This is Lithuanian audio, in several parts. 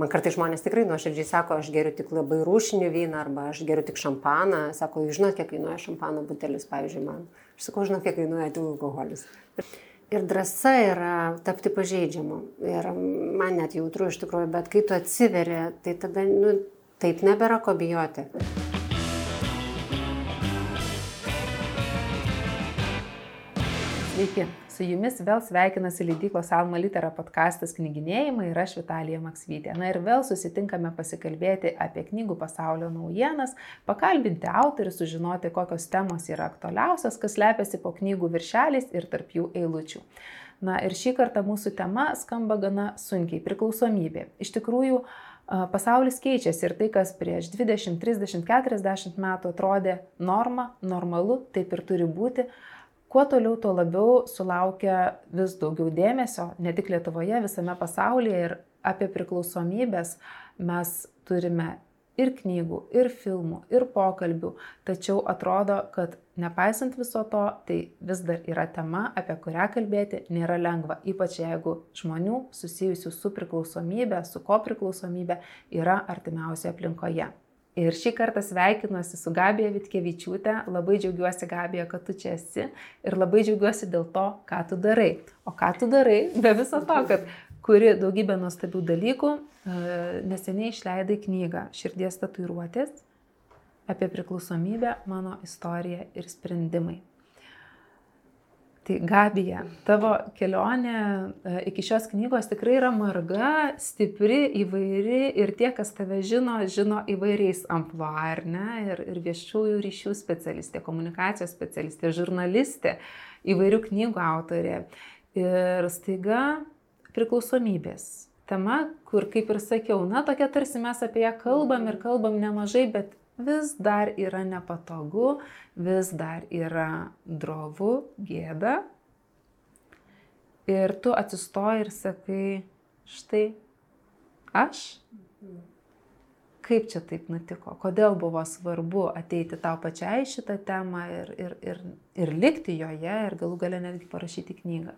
Man kartai žmonės tikrai nuoširdžiai sako, aš geriu tik labai rūšinį vyną arba aš geriu tik šampaną. Sako, jūs žinote, kiek kainuoja šampano butelis, pavyzdžiui, man. Aš sakau, žinau, kiek kainuoja tik alkoholis. Ir drąsa yra tapti pažeidžiamu. Ir man net jautru iš tikrųjų, bet kai tu atsiveri, tai tada, nu, taip nebėra ko bijoti. Sveiki, su jumis vėl sveikinasi leidyklos Alma Litera podkastas knyginėjimai ir aš Vitalija Maksvytė. Na ir vėl susitinkame pasikalbėti apie knygų pasaulio naujienas, pakalbinti autorius, sužinoti, kokios temos yra aktualiausios, kas lepiasi po knygų viršeliais ir tarp jų eilučių. Na ir šį kartą mūsų tema skamba gana sunkiai - priklausomybė. Iš tikrųjų, pasaulis keičiasi ir tai, kas prieš 20, 30, 40 metų atrodė norma, normalu, taip ir turi būti, kuo toliau, tuo labiau sulaukia vis daugiau dėmesio, ne tik Lietuvoje, visame pasaulyje ir apie priklausomybės mes turime ir knygų, ir filmų, ir pokalbių, tačiau atrodo, kad nepaisant viso to, tai vis dar yra tema, apie kurią kalbėti nėra lengva, ypač jeigu žmonių susijusių su priklausomybė, su ko priklausomybė yra artimiausioje aplinkoje. Ir šį kartą sveikinuosi su Gabija Vitkevičiūtė. Labai džiaugiuosi, Gabija, kad tu čia esi ir labai džiaugiuosi dėl to, ką tu darai. O ką tu darai, be viso to, kad kuri daugybę nuostabių dalykų, e, neseniai išleidai knygą Širdies tatuiruotės apie priklausomybę, mano istorija ir sprendimai. Tai Gabija, tavo kelionė e, iki šios knygos tikrai yra marga, stipri, įvairi ir tie, kas tave žino, žino įvairiais amplo, ar ne? Ir, ir viešųjų ryšių specialistė, komunikacijos specialistė, žurnalistė, įvairių knygų autorė. Ir staiga priklausomybės. Tema, kur, kaip ir sakiau, na, tokia tarsi mes apie ją kalbam ir kalbam nemažai, bet vis dar yra nepatogu, vis dar yra drovu, gėda. Ir tu atsistoji ir sakai, štai aš. Kaip čia taip nutiko? Kodėl buvo svarbu ateiti tau pačiai šitą temą ir, ir, ir, ir likti joje ir galų galę netgi parašyti knygą?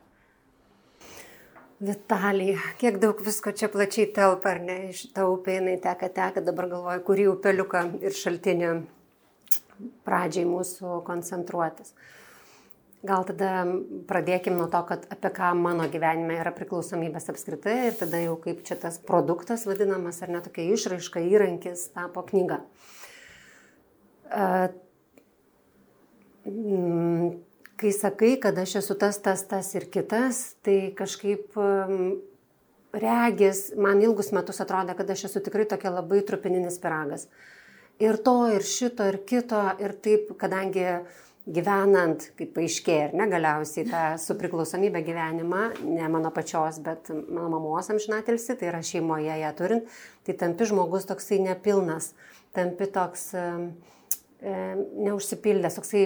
Vitalija, kiek daug visko čia plačiai telpa, ar ne, iš tą upę jinai teka, teka, dabar galvoju, kurį upeliuką ir šaltinį pradžiai mūsų koncentruotis. Gal tada pradėkim nuo to, kad apie ką mano gyvenime yra priklausomybės apskritai ir tada jau kaip čia tas produktas vadinamas, ar ne tokia išraiška, įrankis tapo knyga. Kai sakai, kad aš esu tas, tas, tas ir kitas, tai kažkaip um, regis, man ilgus metus atrodė, kad aš esu tikrai tokia labai trupininis piragas. Ir to, ir šito, ir kito, ir taip, kadangi gyvenant, kaip paaiškėjo, ir negaliausiai tą su priklausomybė gyvenimą, ne mano pačios, bet mano mamos amžinatilsi, tai yra šeimoje ją turint, tai tampi žmogus toksai nepilnas, tampi toks... Um, neužsipildęs, toksai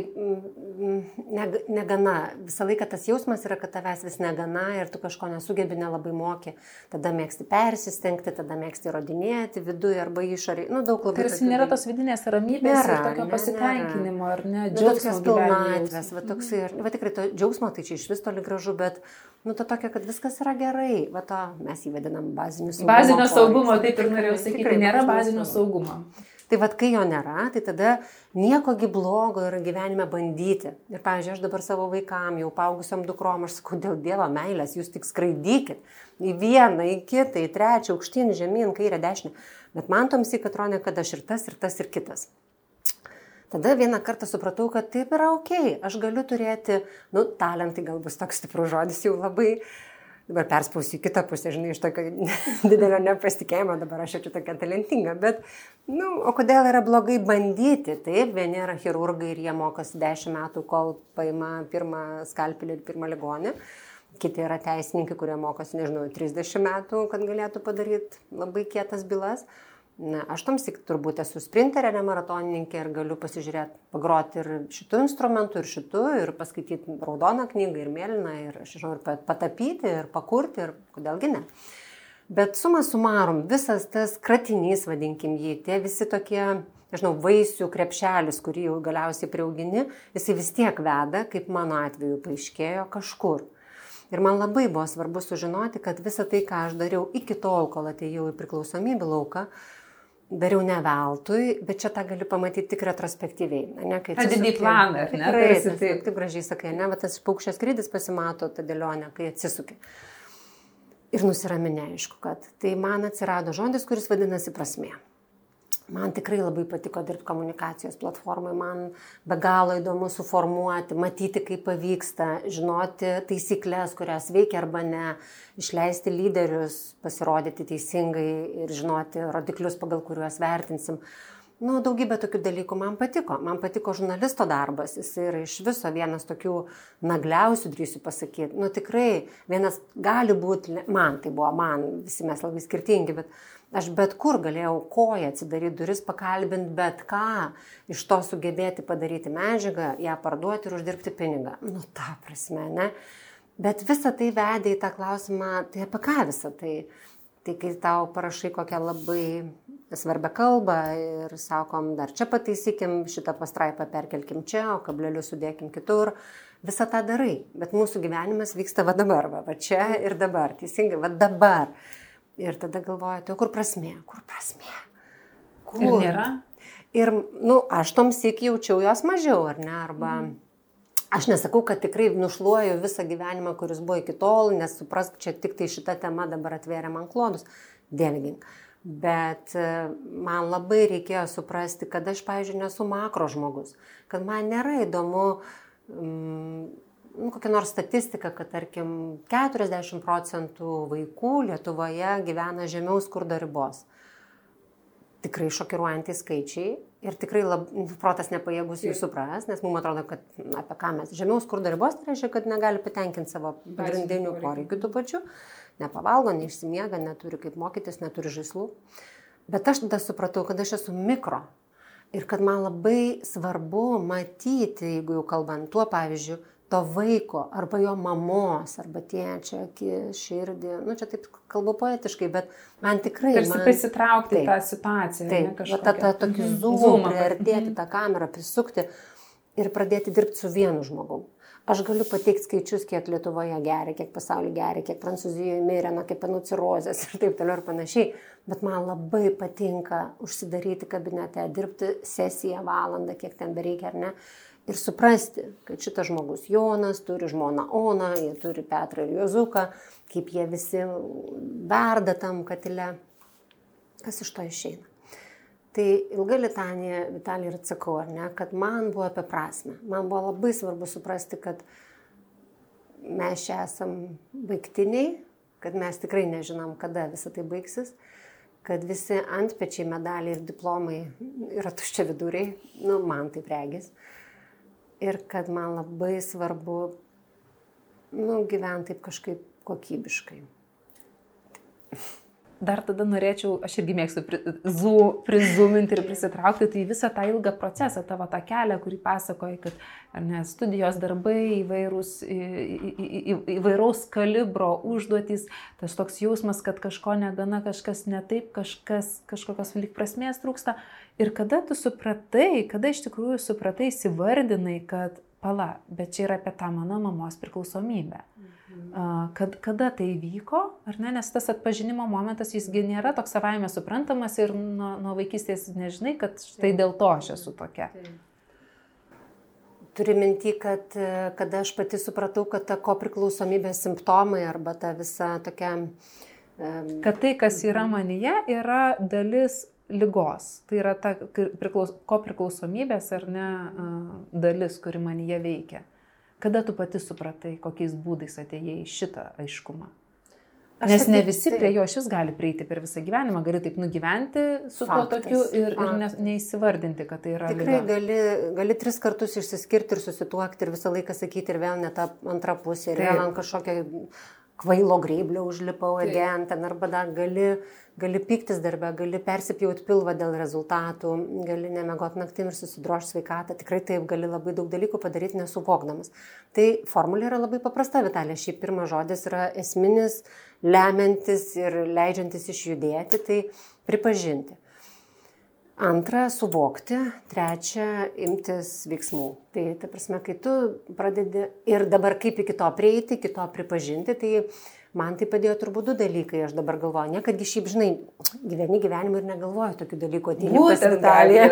negana. Visą laiką tas jausmas yra, kad tavęs vis negana ir tu kažko nesugebi, nelabai moki. Tada mėgsti persistengti, tada mėgsti įrodinėti viduje arba išorėje. Nu, daug labai. Tarsi nėra tos vidinės ramybės nėra, ir tokio ne, pasitenkinimo, ar ne? Džiaugsmas pilnatvės, va toksai, va tikrai to džiaugsmo tai čia iš vis toli gražu, bet nu, to tokia, kad viskas yra gerai. Va to mes įvedinam bazinių saugumo. Bazinio saugumo, taip ir norėjau sakyti, tikrai, nėra bazinio saugumo. Tai vad, kai jo nėra, tai tada niekogi blogo yra gyvenime bandyti. Ir, pavyzdžiui, aš dabar savo vaikam, jau paaugusiam dukrom, aš sakau, dėl Dievo meilės, jūs tik skraidykit. Į vieną, į kitą, į trečią, aukštyn, žemyn, kairę, dešinę. Bet man tomsi, kad atrodė, kad aš ir tas, ir tas, ir kitas. Tada vieną kartą supratau, kad taip yra ok, aš galiu turėti, nu, talentai gal bus toks stiprus žodis jau labai, uh, dabar perspausiu į kitą pusę, žinai, iš tokio didelio nepasitikėjimo, dabar aš čia tokia talentinga, bet, na, nu, o kodėl yra blogai bandyti? Taip, vieni yra chirurgai ir jie mokosi 10 metų, kol paima pirmą skalpelį ir pirmą ligonį. Kiti yra teisininkai, kurie mokosi, nežinau, 30 metų, kad galėtų padaryti labai kietas bylas. Na, aš tamsik turbūt esu sprinterė, ne maratonininkė ir galiu pasižiūrėti, pagroti ir šitų instrumentų, ir šitų, ir paskaityti raudoną knygą, ir mėlyną, ir aš žinau, ir patapyti, ir pakurti, ir kodėlgi ne. Bet suma sumarum, visas tas kratinys, vadinkim jį, tie visi tokie, nežinau, vaisių krepšelis, kurį jau galiausiai prieaugini, jisai vis tiek veda, kaip mano atveju paaiškėjo, kažkur. Ir man labai buvo svarbu sužinoti, kad visa tai, ką aš dariau iki tol, kol atėjau į priklausomybę lauką, dariau ne veltui, bet čia tą gali pamatyti tik retrospektyviai. Ne, kai Pradedi planą, ar ne? Tikrai, taip, taip gražiai sakai, ne, bet tas paukščias skrydis pasimato tą dėlionę, kai atsisuki. Ir nusiraminė, aišku, kad tai man atsirado žodis, kuris vadinasi prasmė. Man tikrai labai patiko dirbti komunikacijos platformai, man be galo įdomu suformuoti, matyti, kaip pavyksta, žinoti taisyklės, kurias veikia arba ne, išleisti lyderius, pasirodyti teisingai ir žinoti rodiklius, pagal kuriuos vertinsim. Nu, daugybė tokių dalykų man patiko. Man patiko žurnalisto darbas. Jis yra iš viso vienas tokių nagliausių, drįsiu pasakyti. Nu, tikrai vienas gali būti, man tai buvo, man, visi mes labai skirtingi, bet Aš bet kur galėjau koją atsidaryti duris, pakalbinti bet ką, iš to sugebėti padaryti medžiagą, ją parduoti ir uždirbti pinigą. Nu, ta prasme, ne? Bet visa tai vedė į tą klausimą, tai apie ką visa tai? Tai kai tau parašai kokią labai svarbią kalbą ir sakom, dar čia pataisykim, šitą pastraipą perkelkim čia, o kablelius sudėkim kitur, visą tą darai. Bet mūsų gyvenimas vyksta va dabar, va, va čia ir dabar, teisingai, va dabar. Ir tada galvoju, tai kur prasmė, kur prasmė. Kur? Ir nėra. Ir, nu, aš tom sėk jaučiau jos mažiau, ar ne? Arba mm. aš nesakau, kad tikrai nušluoju visą gyvenimą, kuris buvo iki tol, nes suprask, čia tik tai šita tema dabar atvėrė man klodus. Dėlgink. Bet e, man labai reikėjo suprasti, kad aš, pavyzdžiui, nesu makro žmogus, kad man nėra įdomu mm, nu, kokią nors statistiką, kad tarkim 40 procentų vaikų Lietuvoje gyvena žemiau skurdo ribos. Tikrai šokiruojantys skaičiai ir tikrai lab, protas nepajėgus jų supras, nes mums atrodo, kad na, apie ką mes žemiau skurdo ribos, tai reiškia, kad negali patenkinti savo pagrindinių poreikių tų pačių, nepavalgo, neišsimiega, neturi kaip mokytis, neturi žaislų. Bet aš tada supratau, kad aš esu mikro ir kad man labai svarbu matyti, jeigu jau kalbant tuo pavyzdžiu, to vaiko arba jo mamos arba tėčio akis, širdį, nu čia taip kalbu poetiškai, bet man tikrai... Tarsi man... prisitraukti taip, tą situaciją. Taip, ne, tą, tą tokį mhm. zoomą, priartėti tą kamerą, prisukti ir pradėti dirbti su vienu žmogumu. Aš galiu pateikti skaičius, kiek Lietuvoje geria, kiek pasaulyje geria, kiek Prancūzijoje mirė nuo kepenocirozės ir taip toliau ir panašiai. Bet man labai patinka užsidaryti kabinete, dirbti sesiją valandą, kiek ten bereikia ar ne ir suprasti, kad šitas žmogus Jonas turi žmoną Oną, jie turi Petrą ir Jozuką, kaip jie visi verda tam katile, kas iš to išeina. Tai ilga litanija, Vitalija ir atsakau, ar ne, kad man buvo apie prasme. Man buvo labai svarbu suprasti, kad mes čia esam baigtiniai, kad mes tikrai nežinom, kada visą tai baigsis, kad visi antpečiai, medaliai ir diplomai yra tuščia viduriai, nu, man taip regis. Uh, ir kad man labai svarbu nu, gyventi taip kažkaip kokybiškai. Dar tada norėčiau, aš irgi mėgstu zu, prizuminti ir prisitraukti, tai visą tą ilgą procesą, tavo tą kelią, kurį pasakoji, kad ne, studijos darbai, įvairūs, į, į, į, įvairaus kalibro užduotys, tas toks jausmas, kad kažko negana, kažkas netaip, kažkas, kažkokios lyg prasmės trūksta. Ir kada tu supratai, kada iš tikrųjų supratai, įsivardinai, kad pala, bet čia yra apie tą mano mamos priklausomybę. Mhm. Kad, kada tai vyko, ar ne, nes tas atpažinimo momentas jisgi nėra toks savaime suprantamas ir nuo, nuo vaikystės nežinai, kad štai dėl to aš esu tokia. Turi minti, kad kada aš pati supratau, kad ta ko priklausomybės simptomai arba ta visa tokia... Um, kad tai, kas yra manyje, yra dalis lygos. Tai yra ta priklaus, ko priklausomybės ar ne dalis, kuri man jie veikia. Kada tu pati supratai, kokiais būdais atėjai į šitą aiškumą? Aš Nes ne visi prie jo šis gali prieiti per visą gyvenimą, gali taip nugyventi su Faktas, tuo tokiu ir, ir ne, neįsivardinti, kad tai yra. Tikrai lyga. gali, gali tris kartus išsiskirti ir susituokti ir visą laiką sakyti ir vėl ne tą antrą pusę ir taip. vėl ant kažkokią kvailo greiblio užlipau, again, ten arba dar gali gali pyktis darbę, gali persipjauti pilvą dėl rezultatų, gali nemegoti naktim ir susidrošti sveikatą, tikrai taip gali labai daug dalykų padaryti nesuvokdamas. Tai formulė yra labai paprasta, Vitalė, šiaip pirmas žodis yra esminis, lemiantis ir leidžiantis išjudėti, tai pripažinti. Antra, suvokti. Trečia, imtis veiksmų. Tai, ta prasme, kai tu pradedi ir dabar kaip iki to prieiti, iki to pripažinti, tai man tai padėjo turbūt du dalykai, aš dabar galvoju, ne kadgi šiaip, žinai, gyveni gyvenimą ir negalvoju tokių dalykų, ateini pas Vitaliją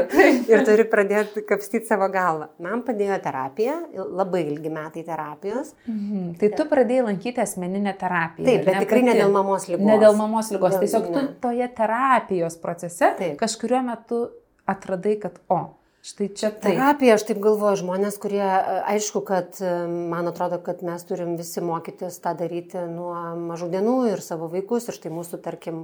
ir turi pradėti kapstyti savo galvą. Man padėjo terapija, labai ilgi metai terapijos. Mhm. Tai tu pradėjai lankyti asmeninę terapiją. Taip, bet ne, tikrai ne dėl mamos lygos. Ne dėl mamos lygos, tiesiog ne. tu toje terapijos procese Taip. kažkuriuo metu atradai, kad, o, Štai čia tai. Terapija, aš taip galvoju, žmonės, kurie, aišku, kad man atrodo, kad mes turim visi mokytis tą daryti nuo mažų dienų ir savo vaikus. Ir štai mūsų, tarkim,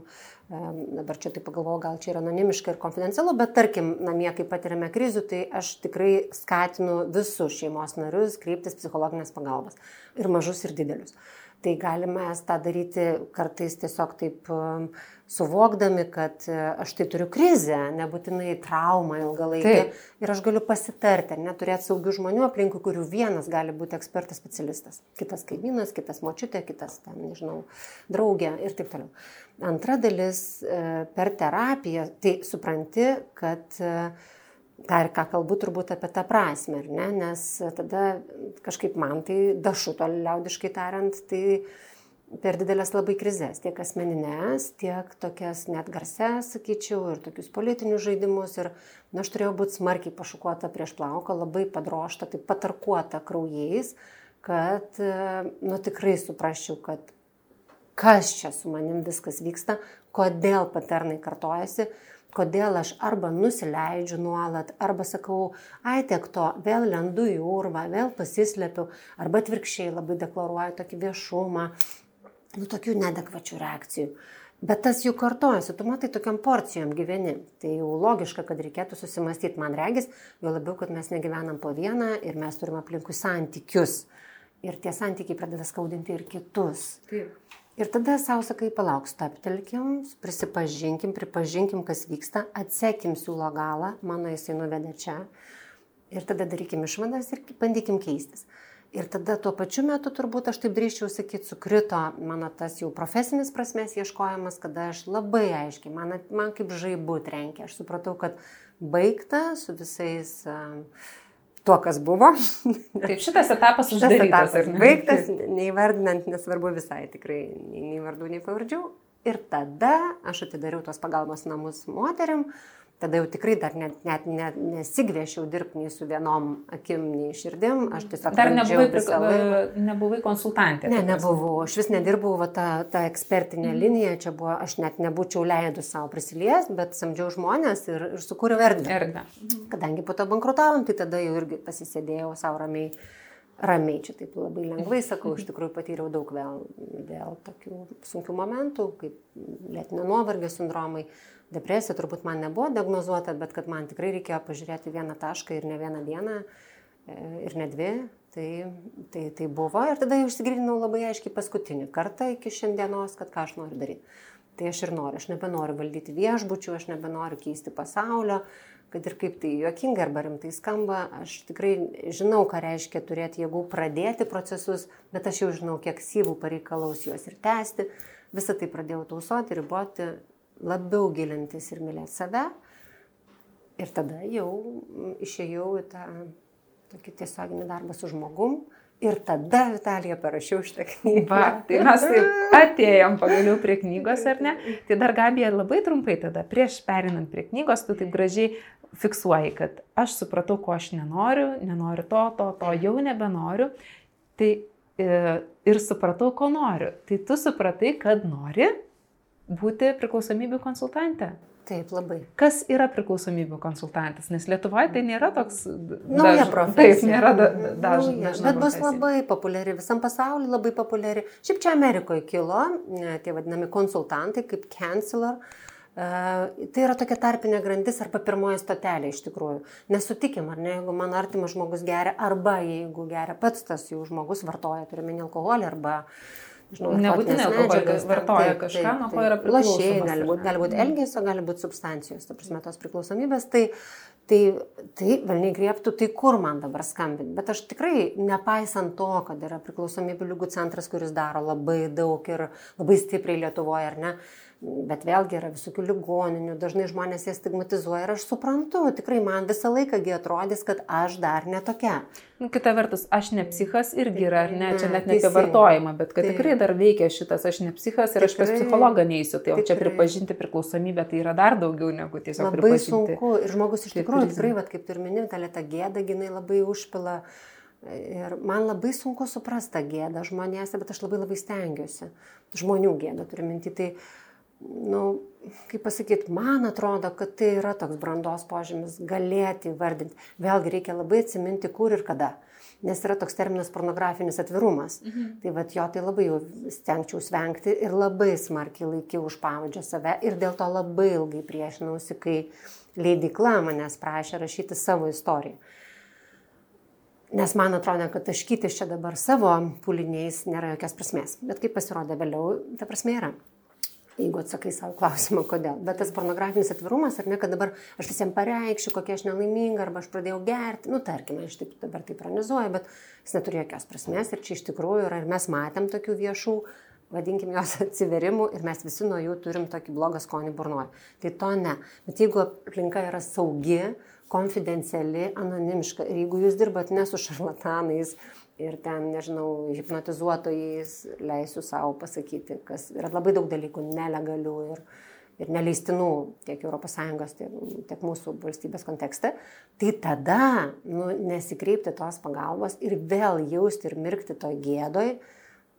dabar čia taip pagalvoju, gal čia yra anonimiška ir konfidencialu, bet tarkim, namie, kai patiriame krizių, tai aš tikrai skatinu visus šeimos narius kreiptis psichologinės pagalbos. Ir mažus, ir didelius. Tai galime tą daryti kartais tiesiog taip suvokdami, kad e, aš tai turiu krizę, nebūtinai traumą ilgalaikį. Ir aš galiu pasitarti, neturėti saugių žmonių aplinkui, kurių vienas gali būti ekspertas specialistas. Kitas kaimynas, kitas močiutė, kitas, ten, nežinau, draugė ir taip toliau. Antra dalis e, per terapiją, tai supranti, kad e, ką ir ką kalbu turbūt apie tą prasme, ne? nes tada kažkaip man tai dašuto liaudiškai tariant, tai per didelės labai krizės, tiek asmeninės, tiek tokias net garses, sakyčiau, ir tokius politinius žaidimus. Ir na, aš turėjau būti smarkiai pašukuota prieš plauką, labai padrošta, taip patarkuota kraujais, kad, nu tikrai suprasčiau, kad kas čia su manim viskas vyksta, kodėl paternai kartojasi, kodėl aš arba nusileidžiu nuolat, arba sakau, ai tiek to, vėl lendu į urvą, vėl pasislepiu, arba atvirkščiai labai deklaruoju tokį viešumą, nu, tokių nedekvačių reakcijų. Bet tas jų kartojasi, tu matai tokiam porcijom gyveni. Tai jau logiška, kad reikėtų susimastyti, man regis, jo labiau, kad mes negyvenam po vieną ir mes turime aplinkui santykius. Ir tie santykiai pradeda skaudinti ir kitus. Taip. Ir tada savo sakai, palauk, staptelkim, prisipažinkim, pripažinkim, kas vyksta, atsekim siūlo galą, mano jisai nuvedė čia. Ir tada darykim išvadas ir bandykim keistis. Ir tada tuo pačiu metu turbūt aš taip drįščiau sakyti, sukrito mano tas jau profesinis prasmės ieškojimas, kada aš labai aiškiai, man, man kaip žaibu trenkė, aš supratau, kad baigta su visais uh, tuo, kas buvo. Taip, šitas etapas uždarytas. Šitas etapas baigtas, neįvardinant, nesvarbu visai tikrai, nei, vardų, nei pavardžių. Ir tada aš atidariau tos pagalbos namus moteriam, uh, tada jau tikrai dar net, net, net nesigviešiau dirbti nei su vienom akim, nei širdim, aš tiesiog... Dar nebuvai, prik... nebuvai konsultantė. Ne, nebuvau, aš vis nedirbau va, tą, tą ekspertinę mm. liniją, čia buvo, aš net nebūčiau leidus savo prisiliesti, bet samdžiau žmonės ir, ir sukūriau erdvę. Erdvę. Mhm. Kadangi po to bankrutavom, tai tada jau irgi pasisėdėjau savo ramiai ramiai, čia taip labai lengvai sakau, iš tikrųjų patyriau daug vėl, vėl tokių sunkių momentų, kaip lėtinio nuovargio sindromai, Depresija turbūt man nebuvo diagnozuota, bet kad man tikrai reikėjo pažiūrėti vieną tašką ir ne vieną dieną e, ir ne dvi, tai, tai, tai buvo. Ir tada jau išsigryninau labai aiškiai paskutinį kartą iki šiandienos, kad ką aš noriu daryti. Tai aš ir noriu, aš nebenoriu valdyti viešbučių, aš nebenoriu keisti pasaulio, kad ir kaip tai juokingai arba rimtai skamba, aš tikrai žinau, ką reiškia turėti jėgų pradėti procesus, bet aš jau žinau, kiek syvų pareikalaus juos ir tęsti. Visą tai pradėjau tausoti, riboti labiau gilintis ir mylėti save. Ir tada jau išėjau į tą tokį tiesioginį darbą su žmogum. Ir tada Vitalija parašiau šitą knygą. Va, tai mes taip atėjom pagaliau prie knygos, ar ne? Tai dar Gabija labai trumpai tada, prieš perinant prie knygos, tu taip gražiai fiksuoji, kad aš supratau, ko aš nenoriu, nenoriu to, to, to, jau nebenoriu. Tai e, ir supratau, ko noriu. Tai tu supratai, kad nori būti priklausomybių konsultantė. Taip, labai. Kas yra priklausomybių konsultantas? Nes Lietuvoje tai nėra toks... Nauja profesija. Taip, nėra da, dažna. Bet bus labai populiari, visam pasauliu labai populiari. Šiaip čia Amerikoje kilo e, tie vadinami konsultantai kaip counselor. Uh, tai yra tokia tarpinė grandis arba pirmoji stotelė iš tikrųjų. Nesutikim, ar ne, jeigu mano artimas žmogus geria, arba jeigu geria pats tas jau žmogus vartoja, turime alkoholį, arba uh, žinau, nebūtinai alkoholis vartoja kažką, nuo ko yra priklausomas. Lašiai gali būti, gali būti elgesio, gali būti substancijos, ta prasme, tos priklausomybės. Tai, tai, tai velniai griebtų, tai kur man dabar skambinti. Bet aš tikrai, nepaisant to, kad yra priklausomybių lygų centras, kuris daro labai daug ir labai stipriai Lietuvoje, ar ne, Bet vėlgi yra visokių ligoninių, dažnai žmonės jas stigmatizuoja ir aš suprantu, tikrai man visą laikągi atrodys, kad aš dar netokia. Nu, kita vertus, aš ne psichas irgi yra, ar ne, čia net ne apie vartojimą, bet kad tikrai dar veikia šitas, aš ne psichas ir aš pas psichologą neįsiu, tai o čia pripažinti priklausomybę tai yra dar daugiau negu tiesiog labai pripažinti. sunku ir žmogus iš tikrųjų tikrai, vat, kaip ir minėjau, ta gėda, jinai labai užpila. Ir man labai sunku suprasti tą gėdą žmonėse, bet aš labai labai stengiuosi. Žmonių gėdą turiu minti. Tai, nu, kaip pasakyti, man atrodo, kad tai yra toks brandos požymis galėti vardinti. Vėlgi reikia labai atsiminti, kur ir kada. Nes yra toks terminas pornografinis atvirumas. Mhm. Tai vad jo tai labai jau stengčiau svengti ir labai smarkiai laikiau už pavadžio save ir dėl to labai ilgai priešinausi, kai leidikla manęs prašė rašyti savo istoriją. Nes man atrodo, kad taškytis čia dabar savo puliniais nėra jokios prasmės. Bet kaip pasirodė vėliau, ta prasme yra. Jeigu atsakai savo klausimą, kodėl. Bet tas pornografinis atvirumas, ar ne, kad dabar aš visiems pareikšiu, kokia aš nelaiminga, arba aš pradėjau gerti, nu tarkime, aš taip dabar tai pranizuoju, bet jis neturi jokios prasmės ir čia iš tikrųjų yra ir mes matėm tokių viešų vadinkim jos atsiverimų ir mes visi nuo jų turim tokį blogą skonį burnoje. Tai to ne. Bet jeigu aplinka yra saugi, konfidenciali, anonimiška. Ir jeigu jūs dirbat ne su šarlatanais ir ten, nežinau, hipnotizuotojais, leisiu savo pasakyti, kas yra labai daug dalykų nelegalių ir, ir neleistinų tiek ES, tiek, tiek mūsų valstybės kontekste, tai tada nu, nesikreipti tos pagalbos ir vėl jausti ir mirkti toj gėdoj,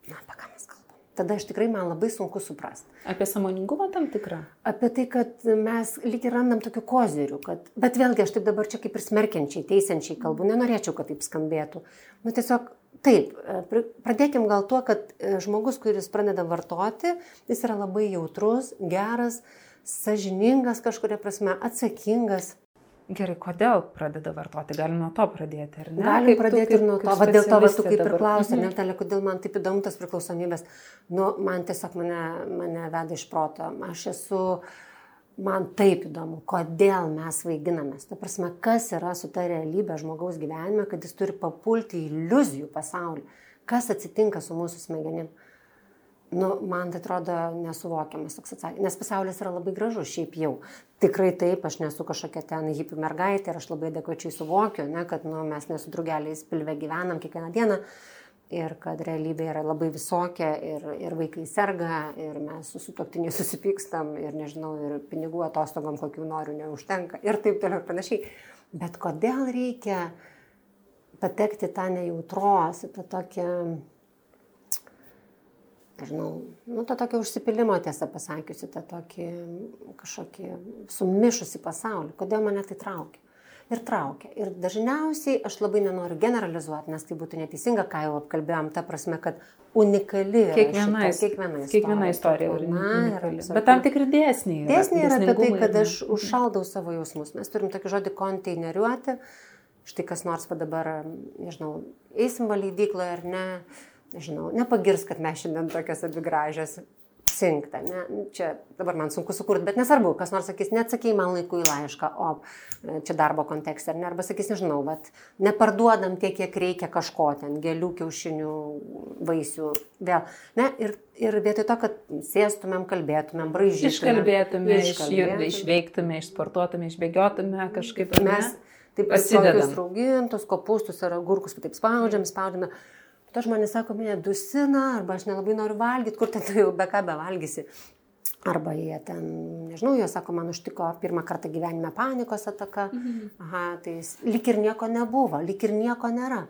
na, apie ką mes tada iš tikrai man labai sunku suprasti. Apie samoningumą tam tikrą? Apie tai, kad mes lyg ir randam tokių kozerių, kad, bet vėlgi aš taip dabar čia kaip ir smerkiančiai, teisiančiai kalbu, nenorėčiau, kad taip skambėtų. Nu tiesiog taip, e, pradėkim gal tuo, kad e, žmogus, kuris pradeda vartoti, jis yra labai jautrus, geras, sažiningas kažkuria prasme, atsakingas, Gerai, kodėl pradeda vartoti? Galim nuo to pradėti, ar ne? Galim pradėti tu, ir nuo to. Va, dėl to, va, tu kaip ir klausai, mhm. Netelė, kodėl man taip įdomu tas priklausomybės. Nu, man tiesiog mane, mane veda iš proto. Aš esu, man taip įdomu, kodėl mes vaiginamės. Ta prasme, kas yra su ta realybė žmogaus gyvenime, kad jis turi papulti į iliuzijų pasaulį. Kas atsitinka su mūsų smegenim? Nu, man tai atrodo nesuvokiamas toks atsakymas, nes pasaulis yra labai gražus šiaip jau. Tikrai taip, aš nesu kažkokia ten hipių mergaitė ir aš labai adekvačiai suvokiu, ne, kad nu, mes nesu drugeliais pilve gyvenam kiekvieną dieną ir kad realybė yra labai visokia ir, ir vaikai serga ir mes su sutoktiniai susipykstam ir nežinau, ir pinigų atostogom kokių noriu neužtenka ir taip toliau ir panašiai. Bet kodėl reikia patekti tą nejautros, tą tokią nežinau, nu, tą tokį užsipilimo tiesą pasakiusi, tą tokį kažkokį sumišusi pasaulį. Kodėl mane tai traukia? Ir traukia. Ir dažniausiai aš labai nenoriu generalizuoti, nes tai būtų neteisinga, ką jau apkalbėjom, ta prasme, kad unikali. Kiekviena, šita, kiekviena istorija. Kiekviena istorija yra unikali. Bet tam tikri dėsniai. Dėsniai yra apie tai, kad aš užšaldau savo jausmus. Mes turim tokį žodį konteineriuoti. Štai kas nors va dabar, nežinau, eisim valydykloje ar ne nežinau, nepagirs, kad mes šiandien tokios abi gražios. Sinkta, ne? Čia dabar man sunku sukurti, bet nesvarbu, kas nors sakys, neatsakai man laiku į laišką, o e, čia darbo kontekste, ar ne, arba sakys, nežinau, bet neparduodam tiek, kiek reikia kažko ten, gėlių, kiaušinių, vaisių, vėl. Ne, ir, ir vietoj to, kad sėstumėm, kalbėtumėm, braižytumėm. Iškalbėtume, iškalbėtume. išveiktume, išsportuotume, išbėgiotume kažkaip. Mes taip pasidedam. Raugintus, kopūstus ar agurkus, taip spaudžiam, spaudžiame. spaudžiame To žmonės sako, mane dusina, arba aš nelabai noriu valgyti, kur ten tu jau be ką be valgysi. Arba jie ten, nežinau, jie sako, man užtiko pirmą kartą gyvenime panikos ataka. Mhm. Aha, tai lik ir nieko nebuvo, lik ir nieko nėra.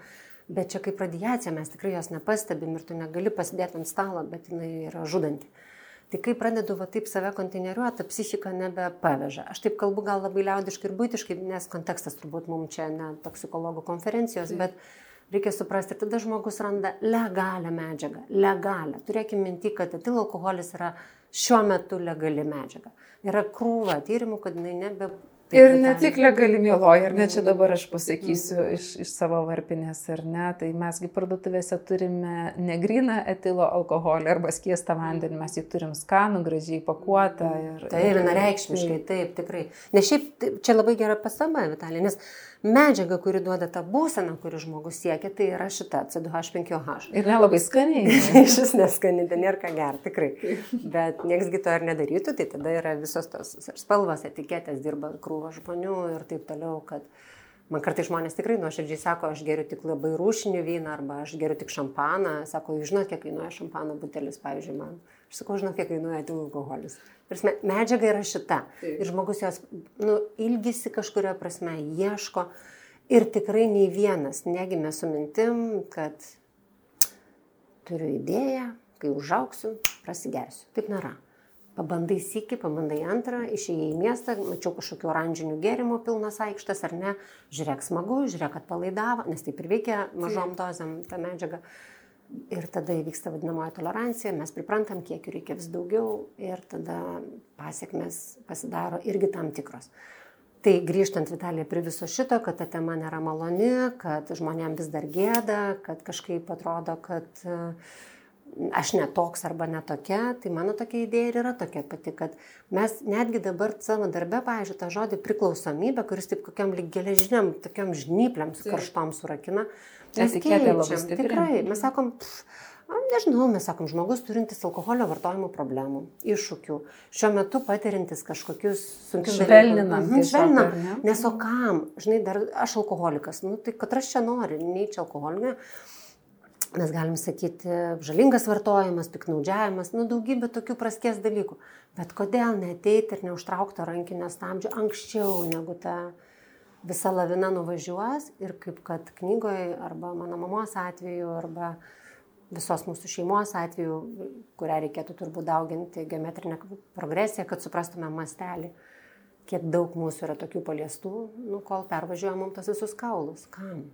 Bet čia kaip radiacija, mes tikrai jos nepastebim ir tu negali pasidėti ant stalo, bet jinai yra žudanti. Tai kai pradedu va taip save konteineriuoti, ta psichika nebepaveža. Aš taip kalbu gal labai liaudiškai ir būtiškai, nes kontekstas turbūt mums čia ne toksikologų konferencijos, bet Reikia suprasti, tada žmogus randa legalią medžiagą. Legalią. Turėkime minti, kad etil alkoholis yra šiuo metu legali medžiaga. Yra krūva tyrimų, kad jinai nebe Taip, ir ne tik legali mėloja, ar ne, čia dabar aš pasakysiu mm. iš, iš savo varpinės, ar ne, tai mesgi parduotuvėse turime negryną etilo alkoholį arba skiestą vandenį, mes jį turim skanų, gražiai pakuotą. Ir, tai ir vienareikšmiškai, taip, tikrai. Nes šiaip čia labai gera pasama, Vitalija, nes medžiaga, kuri duoda tą būseną, kuri žmogus siekia, tai yra šita C2H5H. Ir nelabai skaniai. Iš vis neskaniai, ten nėra ką gerti, tikrai. Bet nieksgi to ir nedarytų, tai tada yra visos tos spalvos, etiketės, dirba krūva žmonių ir taip toliau, kad Man kartai žmonės tikrai nuoširdžiai sako, aš geriu tik labai rūšinį vyną arba aš geriu tik šampaną. Sako, jūs žinote, kiek kainuoja šampano butelis, pavyzdžiui, man. Aš sakau, žinau, kiek kainuoja tik alkoholis. Ir medžiaga yra šita. Taip. Ir žmogus jos nu, ilgisi kažkurio prasme, ieško. Ir tikrai nei vienas negimė su mintim, kad turiu idėją, kai užauksiu, prasigersiu. Taip nėra. Pabandai sėki, pabandai antrą, išėjai į miestą, mačiau kažkokių oranžinių gėrimų pilnas aikštas ar ne, žiūrėk smagu, žiūrėk atpalaidavo, nes taip ir veikia mažom dozėm ta medžiaga. Ir tada įvyksta vadinamoji tolerancija, mes priprantam, kiek jų reikia vis daugiau ir tada pasiekmes pasidaro irgi tam tikros. Tai grįžtant Vitalija prie viso šito, kad ta tema nėra maloni, kad žmonėms vis dar gėda, kad kažkaip atrodo, kad uh, aš netoks arba netokia, tai mano tokia idėja ir yra tokia pati, kad mes netgi dabar savo darbe, pavyzdžiui, tą žodį priklausomybę, kuris taip kokiam lyg geležiniam, tokiam žnypliam su karštom surakina, mes keičiam. Tikrai, mes sakom, pff, Nežinau, mes sakom, žmogus turintis alkoholio vartojimo problemų, iššūkių, šiuo metu patirintis kažkokius sunkius dalykus. Švelninam. Mhm, švelninam. Ne? Nes o kam, žinai, dar aš alkoholikas, nu tai katras čia nori, nei čia alkoholinė, mes galim sakyti žalingas vartojimas, piknaudžiavimas, nu daugybė tokių praskės dalykų. Bet kodėl neteiti ir neužtraukti rankinio stabdžio anksčiau, negu ta visa lavina nuvažiuos ir kaip kad knygoje arba mano mamos atveju arba visos mūsų šeimos atveju, kurią reikėtų turbūt dauginti geometrinę progresiją, kad suprastume mastelį, kiek daug mūsų yra tokių paliestų, nu, kol pervažiuoja mums tos visus kaulus. Kam?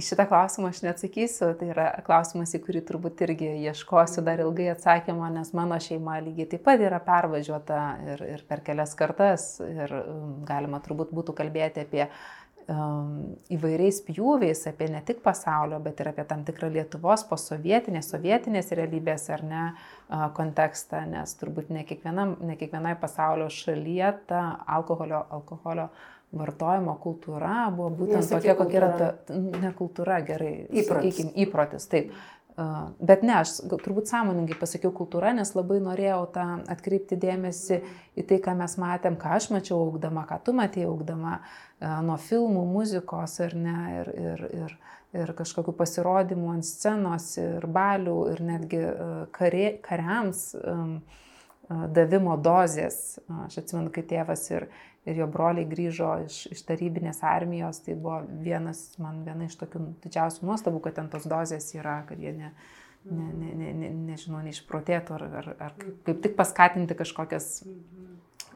Į šitą klausimą aš neatsakysiu, tai yra klausimas, į kurį turbūt irgi ieškosiu dar ilgai atsakymą, nes mano šeima lygiai taip pat yra pervažiuota ir, ir per kelias kartas. Ir um, galima turbūt būtų kalbėti apie um, įvairiais pjūviais, apie ne tik pasaulio, bet ir apie tam tikrą Lietuvos posovietinės, sovietinės realybės ar ne kontekstą, nes turbūt ne, ne kiekvienai pasaulio šalyje ta alkoholio, alkoholio vartojimo kultūra buvo būtent tokia, kokia yra ta, ne kultūra, gerai, įprotis. Sakykim, įprotis, taip. Bet ne, aš turbūt sąmoningai pasakiau kultūra, nes labai norėjau tą atkreipti dėmesį į tai, ką mes matėm, ką aš mačiau augdama, ką tu matėjai augdama, nuo filmų, muzikos ir, ne, ir, ir, ir, ir kažkokių pasirodymų ant scenos, ir balių, ir netgi kare, kariams davimo dozės. Aš atsimenu, kai tėvas ir, ir jo broliai grįžo iš, iš tarybinės armijos, tai buvo vienas, man viena iš tokių didžiausių nuostabų, kad ten tos dozės yra, kad jie ne, ne, ne, ne, ne, nežinau, neišprotėtų ar, ar, ar kaip, tik paskatinti kažkokias,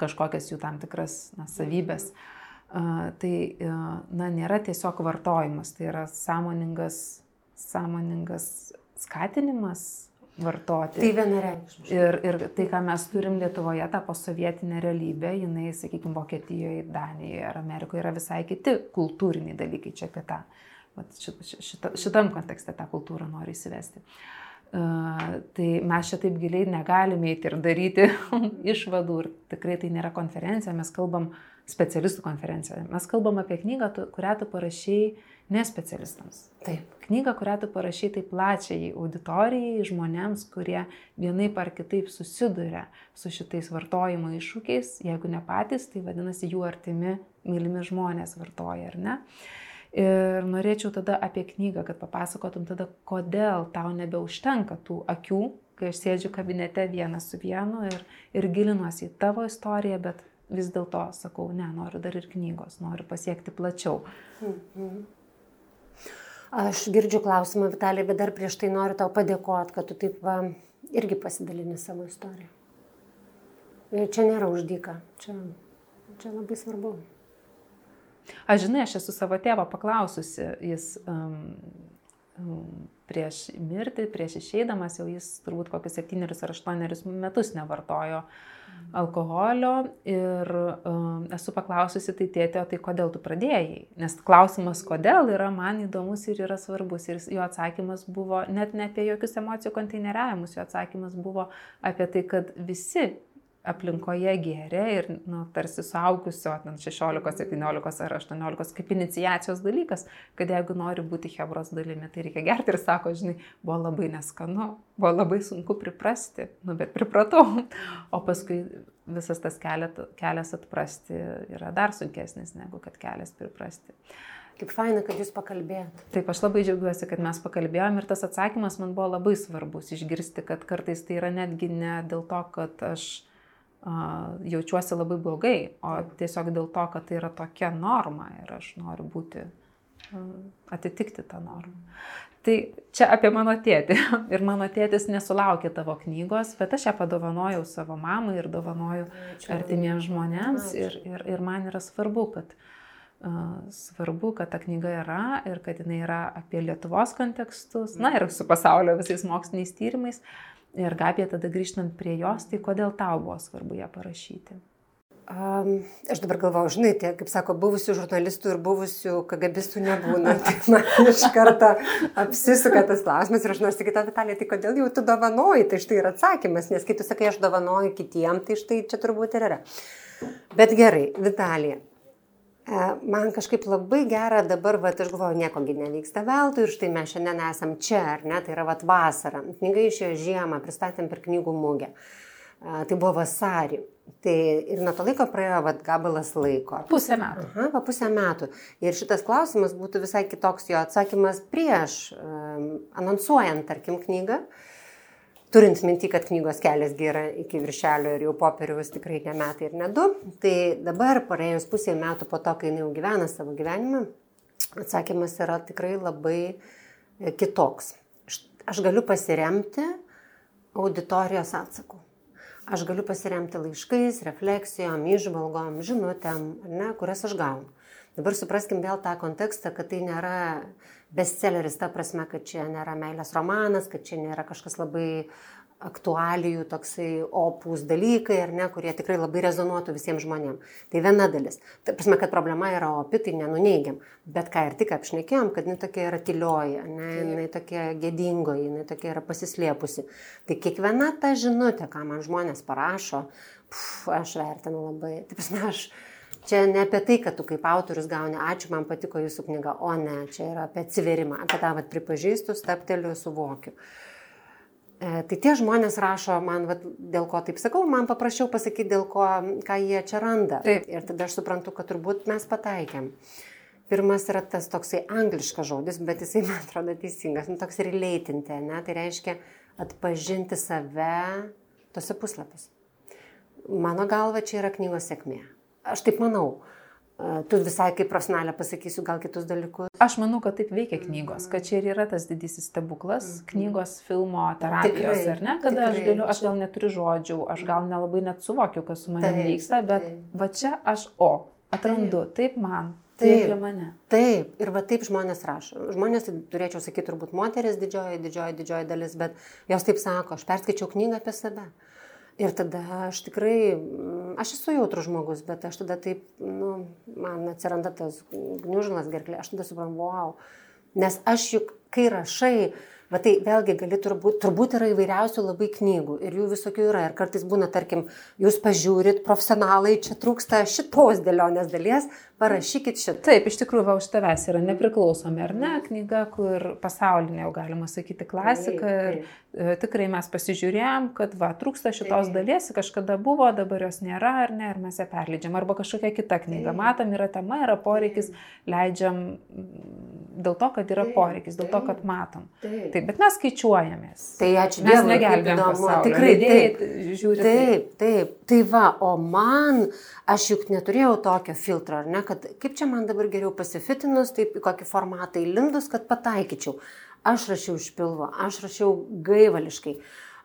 kažkokias jų tam tikras na, savybės. Uh, tai, uh, na, nėra tiesiog vartojimas, tai yra sąmoningas, sąmoningas skatinimas vartoti. Tai vienareikšmiškai. Ir, ir tai, ką mes turim Lietuvoje, tą posovietinę realybę, jinai, sakykime, Vokietijoje, Danijoje ar Amerikoje yra visai kiti kultūriniai dalykai čia apie tą. Šit, šit, šitam kontekste tą kultūrą nori įsivesti. Uh, tai mes čia taip giliai negalime eiti ir daryti išvadų ir tikrai tai nėra konferencija, mes kalbam specialistų konferencija. Mes kalbam apie knygą, kurią tu parašėjai nespecialistams. Taip. Knygą, kurią tu parašy taip plačiai auditorijai, žmonėms, kurie vienaip ar kitaip susiduria su šitais vartojimo iššūkiais, jeigu ne patys, tai vadinasi jų artimi, mylimi žmonės vartoja, ar ne? Ir norėčiau tada apie knygą, kad papasakotum tada, kodėl tau nebeužtenka tų akių, kai aš sėdžiu kabinete vienas su vienu ir, ir gilinuosi į tavo istoriją, bet vis dėlto sakau, ne, noriu dar ir knygos, noriu pasiekti plačiau. -hmm. Aš girdžiu klausimą, Vitalija, bet dar prieš tai noriu tau padėkoti, kad tu taip va, irgi pasidalini savo istoriją. Ir čia nėra uždyka, čia, čia labai svarbu. Aš žinai, aš esu savo tėvą paklaususi, jis um, prieš mirtį, prieš išeidamas, jau jis turbūt kokius septynerius ar aštuonerius metus nevartojo alkoholio ir uh, esu paklaususi tai tėtė, tai kodėl tu pradėjai? Nes klausimas kodėl yra man įdomus ir yra svarbus. Ir jo atsakymas buvo net ne apie jokius emocijų konteineriavimus, jo atsakymas buvo apie tai, kad visi aplinkoje gėrė ir, nu, tarsi suaugusio, ten 16, 17 ar 18, kaip inicijacijos dalykas, kad jeigu nori būti Hebros dalimi, tai reikia gerti ir sako, žinai, buvo labai neskanu, buvo labai sunku priprasti, nu, bet pripratau. O paskui visas tas kelias atprasti yra dar sunkesnis negu kad kelias priprasti. Kaip faina, kad jūs pakalbėjot. Taip, aš labai džiaugiuosi, kad mes pakalbėjom ir tas atsakymas man buvo labai svarbus išgirsti, kad kartais tai yra netgi ne dėl to, kad aš jaučiuosi labai blogai, o tiesiog dėl to, kad tai yra tokia norma ir aš noriu būti, atitikti tą normą. Tai čia apie mano tėtį. Ir mano tėtis nesulaukė tavo knygos, bet aš ją padovanojau savo mamai ir dovanoju artimiems žmonėms. Ir, ir, ir man yra svarbu, kad, uh, svarbu, kad ta knyga yra ir kad jinai yra apie Lietuvos kontekstus, na ir su pasaulio visais moksliniais tyrimais. Uh, Ir Gabija, tada grįžtant prie jos, tai kodėl tau buvo svarbu ją parašyti? Um, aš dabar galvoju, žinai, tie, kaip sako, buvusių žurnalistų ir buvusių kagabistų nebūna. Tai man iš karto apsisuka tas klausimas ir aš noriu sakyti, Vitalija, tai kodėl jau tu dovanoji? Tai štai yra atsakymas, nes kai tu sakai, aš dovanoju kitiem, tai štai čia turbūt ir yra. Bet gerai, Vitalija, man kažkaip labai gera dabar, va, aš galvoju, niekogi nevyksta veltui ir štai mes šiandien esam čia, ar ne, tai yra va vasara. Knyga išėjo žiemą, pristatėm per knygų mugę. E, tai buvo vasarį. Tai ir nuo to laiko praėjo vat, gabalas laiko. Pusę metų. Aha, va, pusę metų. Ir šitas klausimas būtų visai kitoks jo atsakymas prieš um, anonsuojant, tarkim, knygą. Uh, turint minti, kad knygos kelias yra iki viršelio ir jau popieriaus tikrai ne metai ir ne du, tai dabar, praėjus pusė metų po to, kai jinai jau gyvena savo gyvenimą, atsakymas yra tikrai labai e, kitoks. Aš galiu pasiremti auditorijos atsaku. Aš galiu pasiremti laiškais, refleksijom, išvalgom, žinutėm, ne, kurias aš gaunu. Dabar supraskim vėl tą kontekstą, kad tai nėra bestselleris, ta prasme, kad čia nėra meilės romanas, kad čia nėra kažkas labai aktualijų, toksai opus dalykai, ar ne, kurie tikrai labai rezonuotų visiems žmonėms. Tai viena dalis. Tai prasme, kad problema yra opi, tai nenuneigiam. Bet ką ir tik apšnekėjom, kad jinai tokia yra tylioji, ne, jinai tokia gėdingoji, jinai tokia yra pasislėpusi. Tai kiekviena ta žinutė, ką man žmonės parašo, pf, aš vertinu labai. Tai prasme, aš Čia ne apie tai, kad tu kaip autorius gauni, ačiū, man patiko jūsų knyga, o ne, čia yra apie atsiverimą, apie tą vat, pripažįstu, stapteliu, suvokiu. E, tai tie žmonės rašo man, vat, dėl ko taip sakau, man paprasčiau pasakyti, dėl ko, ką jie čia randa. Taip. Ir tada aš suprantu, kad turbūt mes pataikėm. Pirmas yra tas toksai angliškas žodis, bet jisai man atrodo teisingas, nu, toks relatinti, ne? tai reiškia atpažinti save tose puslapiuose. Mano galva čia yra knygos sėkmė. Aš taip manau. Tu visai kaip prasnelė pasakysiu gal kitus dalykus. Aš manau, kad taip veikia knygos, kad čia ir yra tas didysis stebuklas, mhm. knygos, filmo, terapijos, tikrai, ar ne, kada tikrai, aš galiu, aš gal neturiu žodžių, aš gal nelabai net suvokiu, kas su manimi vyksta, bet taip. va čia aš o, atrandu, taip, taip man, Taip, taip, taip, ir va taip žmonės rašo. Žmonės, turėčiau sakyti, turbūt moteris didžioji, didžioji, didžioji dalis, bet jos taip sako, aš perskaičiau knygą apie save. Ir tada aš tikrai, mm, aš esu jautrus žmogus, bet aš tada taip, nu, man atsiranda tas gniužlas gerklė, aš tada suprantu, wow. Nes aš juk, kai rašai, Bet tai vėlgi gali turbūt, turbūt yra įvairiausių labai knygų ir jų visokių yra. Ir kartais būna, tarkim, jūs pažiūrit, profesionalai, čia trūksta šitos dėlionės dalies, parašykit šitą. Taip, iš tikrųjų, va, už tavęs yra nepriklausomi, ar ne, knyga, kur pasaulinė, jau galima sakyti, klasika. Taip, taip. Ir tikrai mes pasižiūrėjom, kad va, trūksta šitos taip. dalies, kažkada buvo, dabar jos nėra, ar ne, ir mes ją perleidžiam. Arba kažkokia kita knyga. Taip. Matom, yra tema, yra poreikis, leidžiam dėl to, kad yra poreikis, dėl to, kad matom. Taip, taip bet mes skaičiuojamės. Tai ačiū Dievui. Mes negelbėjom. Tikrai, taip, žiūri. Taip, taip. Tai va, o man, aš juk neturėjau tokio filtro, ar ne, kad kaip čia man dabar geriau pasifitinus, taip kokį formatą įlindus, kad pataikyčiau. Aš rašiau iš pilvo, aš rašiau gaivališkai.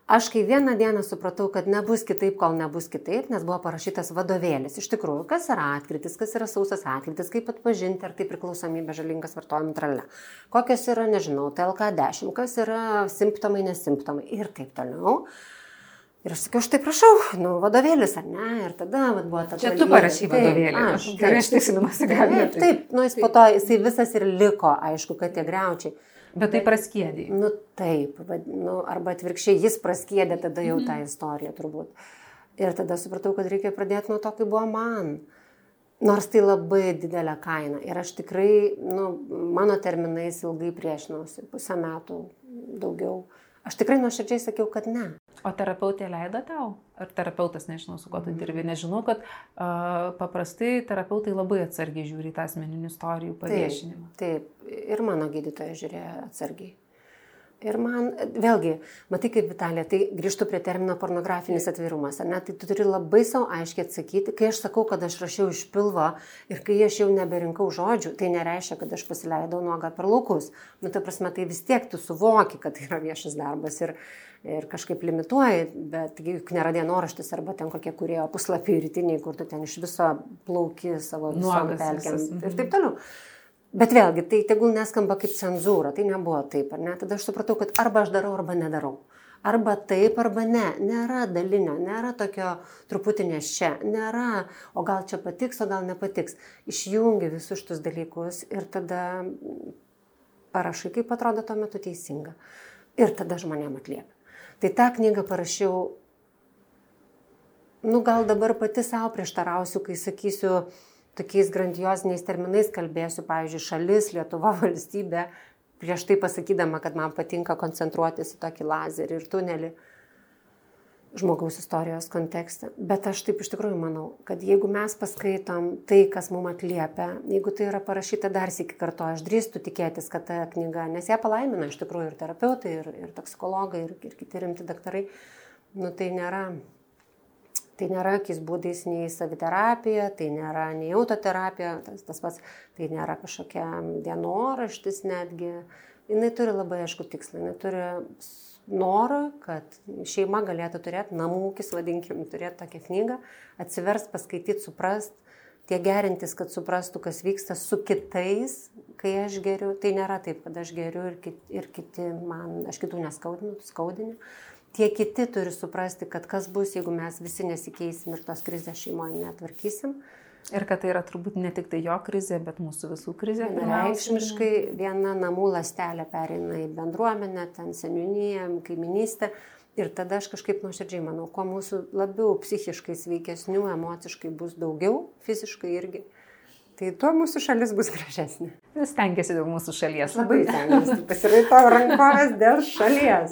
Aš kai vieną dieną supratau, kad nebus kitaip, kol nebus kitaip, nes buvo parašytas vadovėlis. Iš tikrųjų, kas yra atkritis, kas yra sausas atkritis, kaip atpažinti, ar tai priklausomybė žalingas vartojimo trale. Kokios yra, nežinau, TLK10, kas yra simptomai, nesimptomai ir taip toliau. Ir aš sakiau, aš tai prašau, nu, vadovėlis, ar ne? Ir tada vat, buvo ta... Čia tu parašy vadovėlį. Aš gerai ištikslinuosi, gal. Taip, taip, nu, jis po to, jisai visas ir liko, aišku, kad tie greučiai. Bet tai praskėdė. Nu, taip, vad, nu, arba atvirkščiai, jis praskėdė tada jau tą istoriją turbūt. Ir tada supratau, kad reikia pradėti nuo to, kaip buvo man. Nors tai labai didelė kaina. Ir aš tikrai, nu, mano terminais ilgai priešinausi, pusę metų daugiau. Aš tikrai nuoširdžiai sakiau, kad ne. O terapeutė leido tau? Ar terapeutas, nežinau, su kuo tu dirbi, nežinau, kad uh, paprastai terapeutai labai atsargiai žiūri tą asmeninių istorijų paviešinimą. Taip, taip, ir mano gydytoja žiūrėjo atsargiai. Ir man, vėlgi, matai kaip Vitalija, tai grįžtu prie termino pornografinis atvirumas, ar ne? Tai tu turi labai savo aiškiai atsakyti, kai aš sakau, kad aš rašiau iš pilvo ir kai aš jau neberinkau žodžių, tai nereiškia, kad aš pasileidau nuogą per laukus. Nu, ta prasme, tai vis tiek tu suvoki, kad tai yra viešas darbas ir, ir kažkaip limituoji, bet juk nėra dienoraštis arba ten kokie kurie puslapiai rytiniai, kur tu ten iš viso plauki savo visom pelkiam ir taip toliau. Bet vėlgi, tai tegul neskamba kaip cenzūra, tai nebuvo taip, ar ne? Tada aš supratau, kad arba aš darau, arba nedarau. Arba taip, arba ne. Nėra dalinio, nėra tokio truputį nes čia, nėra, o gal čia patiks, o gal nepatiks. Išjungi visus šitus dalykus ir tada parašai, kaip atrodo tuo metu teisinga. Ir tada žmonėm atlieka. Tai tą knygą parašiau, nu gal dabar pati savo prieštarausiu, kai sakysiu, tokiais grandioziniais terminais kalbėsiu, pavyzdžiui, šalis, Lietuva, valstybė, prieš tai pasakydama, kad man patinka koncentruotis į tokį lazerį ir tunelį žmogaus istorijos kontekste. Bet aš taip iš tikrųjų manau, kad jeigu mes paskaitom tai, kas mums atliepia, jeigu tai yra parašyta dar sėki kartu, aš drįstu tikėtis, kad ta knyga, nes ją palaimina iš tikrųjų ir terapeutai, ir, ir toksikologai, ir, ir kiti rimti daktarai, nu tai nėra Tai nėra jokiais būdais nei saviterapija, tai nėra nei autoterapija, tas, tas pats, tai nėra kažkokia dienoraštis netgi. Jis turi labai aišku tikslą, jis turi norą, kad šeima galėtų turėti, namų ūkis, vadinkim, turėti tokią knygą, atsivers, paskaityti, suprast, tie gerintis, kad suprastų, kas vyksta su kitais, kai aš geriu. Tai nėra taip, kad aš geriu ir, kit, ir kiti man, aš kitų neskaudinu, skaudiniu tie kiti turi suprasti, kad kas bus, jeigu mes visi nesikeisim ir tos krizės šeimoje netvarkysim. Ir kad tai yra turbūt ne tik tai jo krizė, bet mūsų visų krizė. Reikšmiškai viena namų lastelė pereina į bendruomenę, ten seniūnyje, kaiminystę. Ir tada aš kažkaip nuoširdžiai manau, kuo mūsų labiau psichiškai sveikesnių, emociškai bus daugiau, fiziškai irgi, tai tuo mūsų šalis bus gražesnė. Jūs tenkėsi dėl mūsų šalies. Labai tenkėsi. Pasiraito rankovės dėl šalies.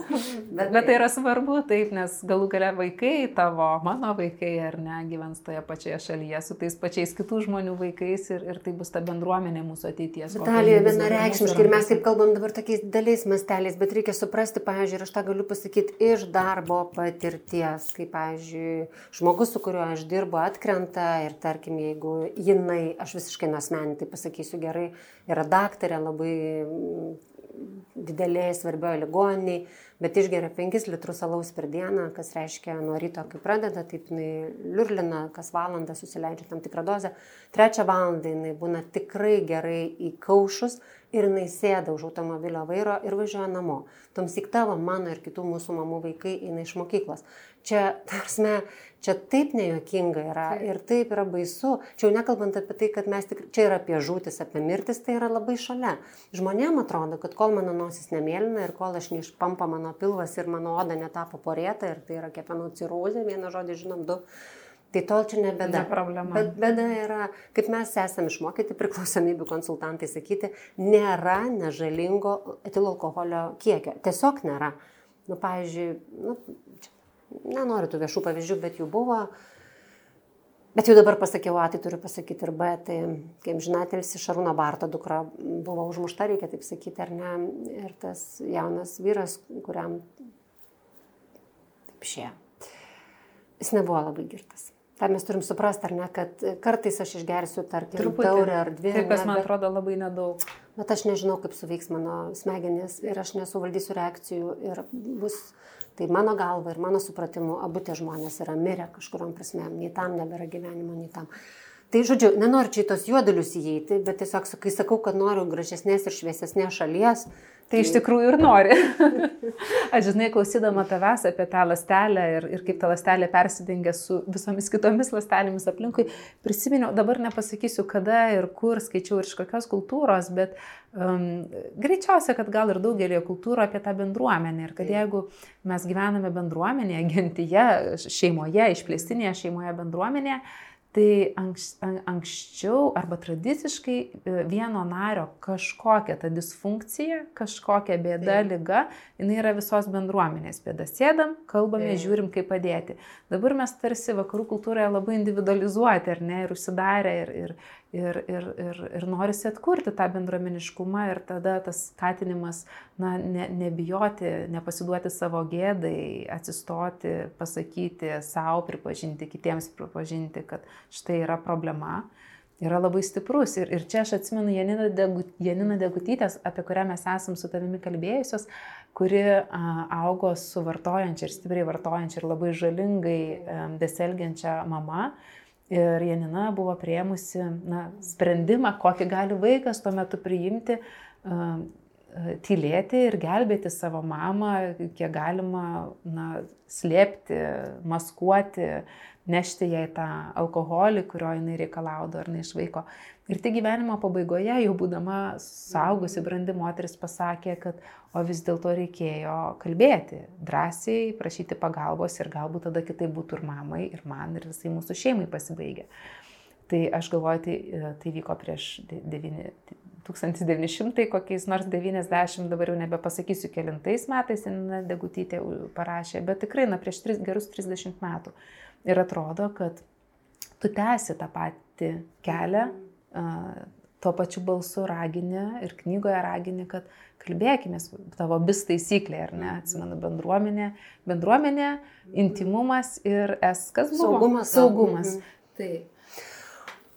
Bet, bet tai yra svarbu, taip, nes galų gale vaikai tavo, mano vaikai ar ne, gyvens toje pačioje šalyje su tais pačiais kitų žmonių vaikais ir, ir tai bus ta bendruomenė mūsų ateities. Vitalija, vienareikšmiškai ir mes kaip kalbam dabar tokiais daliais masteliais, bet reikia suprasti, pavyzdžiui, ir aš tą galiu pasakyti iš darbo patirties, kaip, pavyzdžiui, žmogus, su kuriuo aš dirbu, atkrenta ir tarkim, jeigu jinai, aš visiškai nuosmenį tai pasakysiu gerai, yra daktarė labai mm, didelėje svarbioje ligoniniai, bet išgeria 5 litrus alaus per dieną, kas reiškia nuo ryto, kai pradeda, taip jinai liurlina, kas valandą susileidžia tam tikrą dozę, trečią valandą jinai būna tikrai gerai įkaušus ir jinai sėda už automobilio vairo ir važiuoja namo. Tomsik tavo, mano ir kitų mūsų mamų vaikai eina iš mokyklos. Čia, tarsi, čia taip nejuokinga yra ir taip yra baisu. Čia jau nekalbant apie tai, kad mes tik, čia yra apie žūtis, apie mirtis, tai yra labai šalia. Žmonėm atrodo, kad kol mano nosis nemėlyna ir kol aš neišpampa mano pilvas ir mano oda netapo porėta ir tai yra kepenų cirozė, vieną žodį žinom, du Tai tol čia ne bėda. Ne problema. Bet bėda yra, kaip mes esame išmokyti priklausomybių konsultantai sakyti, nėra nežalingo etilo alkoholio kiekio. Tiesiog nėra. Nu, pavyzdžiui, nu, čia, nenoriu tų viešų pavyzdžių, bet jų buvo. Bet jau dabar pasakiau A, tai turiu pasakyti ir B. Tai, kaip žinote, visi Šarūno Barto dukra buvo užmušta, reikia taip sakyti, ar ne. Ir tas jaunas vyras, kuriam taip šie. Jis nebuvo labai girtas. Ta mes turim suprasti, ar ne, kad kartais aš išgersiu, tarkim, taurę ar dvi. Taip, kas man atrodo labai nedaug. Bet aš nežinau, kaip suveiks mano smegenys ir aš nesuvaldysiu reakcijų ir bus Tai mano galva ir mano supratimu, abu tie žmonės yra mirę kažkuriam prasme, nei tam nebėra gyvenimo, nei tam. Tai žodžiu, nenoriu čia į tos juodelius įeiti, bet tiesiog, kai sakau, kad noriu gražesnės ir šviesesnės šalies, Tai iš tikrųjų ir nori. Aš žinai, klausydama tavęs apie tą lastelę ir, ir kaip ta lastelė persidengia su visomis kitomis lastelėmis aplinkui, prisiminiau, dabar nepasakysiu kada ir kur skaičiau ir iš kokios kultūros, bet um, greičiausia, kad gal ir daugelio kultūrų apie tą bendruomenę. Ir kad jeigu mes gyvename bendruomenėje, gentyje, šeimoje, išplėstinėje šeimoje bendruomenėje, Tai anks, anksčiau arba tradiciškai e, vieno nario kažkokia ta disfunkcija, kažkokia bėda, tai. lyga, jinai yra visos bendruomenės bėda. Sėdam, kalbame, tai. žiūrim, kaip padėti. Dabar mes tarsi vakarų kultūroje labai individualizuoti, ar ne, ir užsidarę, ir, ir, ir, ir, ir, ir norisi atkurti tą bendruomeniškumą ir tada tas skatinimas, na, ne, nebijoti, nepasiduoti savo gėdai, atsistoti, pasakyti savo, pripažinti, kitiems pripažinti, kad štai yra problema. Yra labai stiprus. Ir, ir čia aš atsimenu Janiną, Degut, Janiną Degutytės, apie kurią mes esam su tavimi kalbėjusios, kuri a, augo su vartojančia ir stipriai vartojančia ir labai žalingai a, beselgiančia mama. Ir Janina buvo prieimusi na, sprendimą, kokį gali vaikas tuo metu priimti, uh, tylėti ir gelbėti savo mamą, kiek galima na, slėpti, maskuoti, nešti jai tą alkoholį, kurio jinai reikalaudavo ar ne iš vaiko. Ir tai gyvenimo pabaigoje, jau būdama saugusi brandi moteris, pasakė, kad o vis dėlto reikėjo kalbėti, drąsiai prašyti pagalbos ir galbūt tada kitaip būtų ir mamai, ir man, ir visai mūsų šeimai pasibaigė. Tai aš galvoju, tai, tai vyko prieš 9, 1900 kokiais nors 90, dabar jau nebepasakysiu kelintais metais, Nina Degutytė parašė, bet tikrai, na, prieš 3, gerus 30 metų. Ir atrodo, kad tu tęsi tą patį kelią, tuo pačiu balsu raginė ir knygoje raginė, kad kalbėkime, tavo bis taisyklė, ar ne, atsimenu, bendruomenė, bendruomenė, intimumas ir es, kas buvo? Saugumas. Saugumas. Mhm. Taip.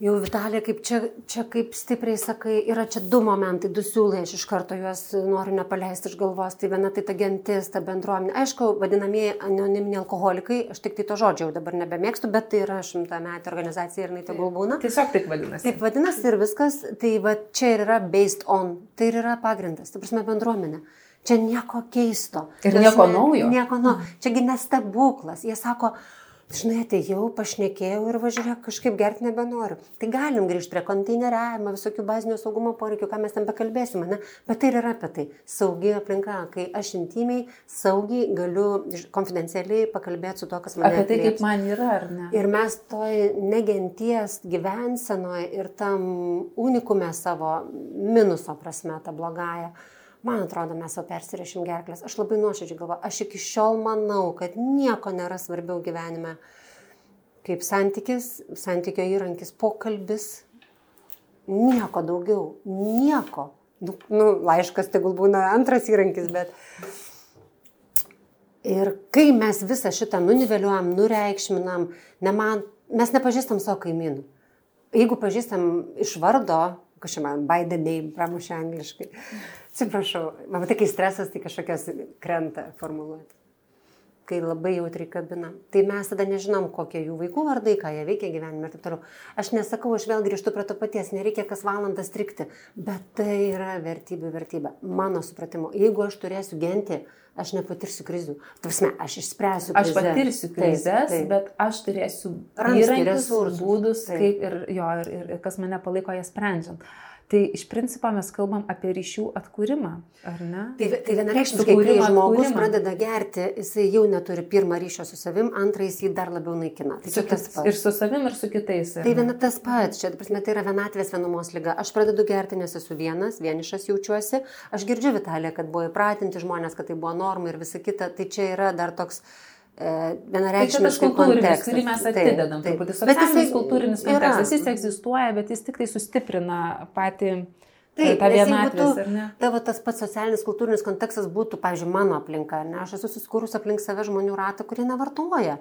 Jau Vitalė, kaip čia, čia kaip stipriai sakai, yra čia du momentai, du siūlai, aš iš karto juos noriu nepaleisti iš galvos. Tai viena tai ta gentis, ta bendruomenė. Aišku, vadinamieji anoniminiai alkoholikai, aš tik tai to žodžio jau dabar nebemėgstu, bet tai yra šimta metų organizacija ir jinai tegul būna. Tiesiog taip vadinasi. Taip vadinasi ir viskas. Tai va čia ir yra based on, tai ir yra pagrindas, tai prasme bendruomenė. Čia nieko keisto. Ir nieko naujo. Nieko naujo. Čiagi nestebuklas. Jie sako, žinai, atėjau, pašnekėjau ir važiuok, kažkaip gerti nebenoriu. Tai galim grįžti prie konteineriavimo, visokių bazinių saugumo poreikių, ką mes ten bekalbėsime, ne? bet tai ir yra apie tai. Saugi aplinka, kai aš intimiai, saugiai galiu konfidencialiai pakalbėti su to, kas man yra. Apie tai, kaip man yra, ar ne? Ir mes toj negenties gyvensenoje ir tam unikume savo minuso prasme, tą blogąją man atrodo, mes jau persirašym gerklės. Aš labai nuoširdžiai galvoju, aš iki šiol manau, kad nieko nėra svarbiau gyvenime kaip santykis, santykio įrankis, pokalbis. Nieko daugiau, nieko. Nu, nu, laiškas tegul būna antras įrankis, bet... Ir kai mes visą šitą nuniveliuojam, nureikšminam, ne man, mes nepažįstam savo kaimynų. Jeigu pažįstam iš vardo, kažkaip man by the name pramušė angliškai, Atsiprašau, matai, kai stresas, tai kažkokias krenta formuluoti. Kai labai jautriai kabina. Tai mes tada nežinom, kokie jų vaikų vardai, ką jie veikia gyvenime ir taip toliau. Aš nesakau, aš vėl grįžtu prie to paties, nereikia kas valandą strikti, bet tai yra vertybių vertybė. Mano supratimu, jeigu aš turėsiu genti, aš nepatirsiu krizių. Tavsme, aš išspręsiu krizę. Aš patirsiu krizės, taip, taip. bet aš turėsiu įrankius, būdus, taip. kaip ir jo, ir, ir, ir kas mane palaiko jas sprendžiant. Uh, Tai iš principo mes kalbam apie ryšių atkūrimą, ar ne? Tai, tai vienareikšmiškai, kai žmogus atkūrimą. pradeda gerti, jisai jau neturi pirmą ryšio su savim, antrą jis jį dar labiau naikina. Tai su tas pats. Ir su savim, ir su kitais. Tai viena tas pats, čia, prasme, tai yra vienatvės vienumos lyga. Aš pradedu gerti, nes esu vienas, vienišas jaučiuosi. Aš girdžiu Vitalė, kad buvo įpratinti žmonės, kad tai buvo norma ir visa kita. Tai čia yra dar toks vienareikšmiškai tai kontekstas, kurį mes atidedam. Taip, taip. Socialinis kultūrinis kontekstas, jis egzistuoja, bet jis tik tai sustiprina patį Taip, tą vienatvės, ar ne? Tavo tas pats socialinis kultūrinis kontekstas būtų, pavyzdžiui, mano aplinka, ne? Aš esu susikūrus aplink save žmonių ratą, kurie nevartoja.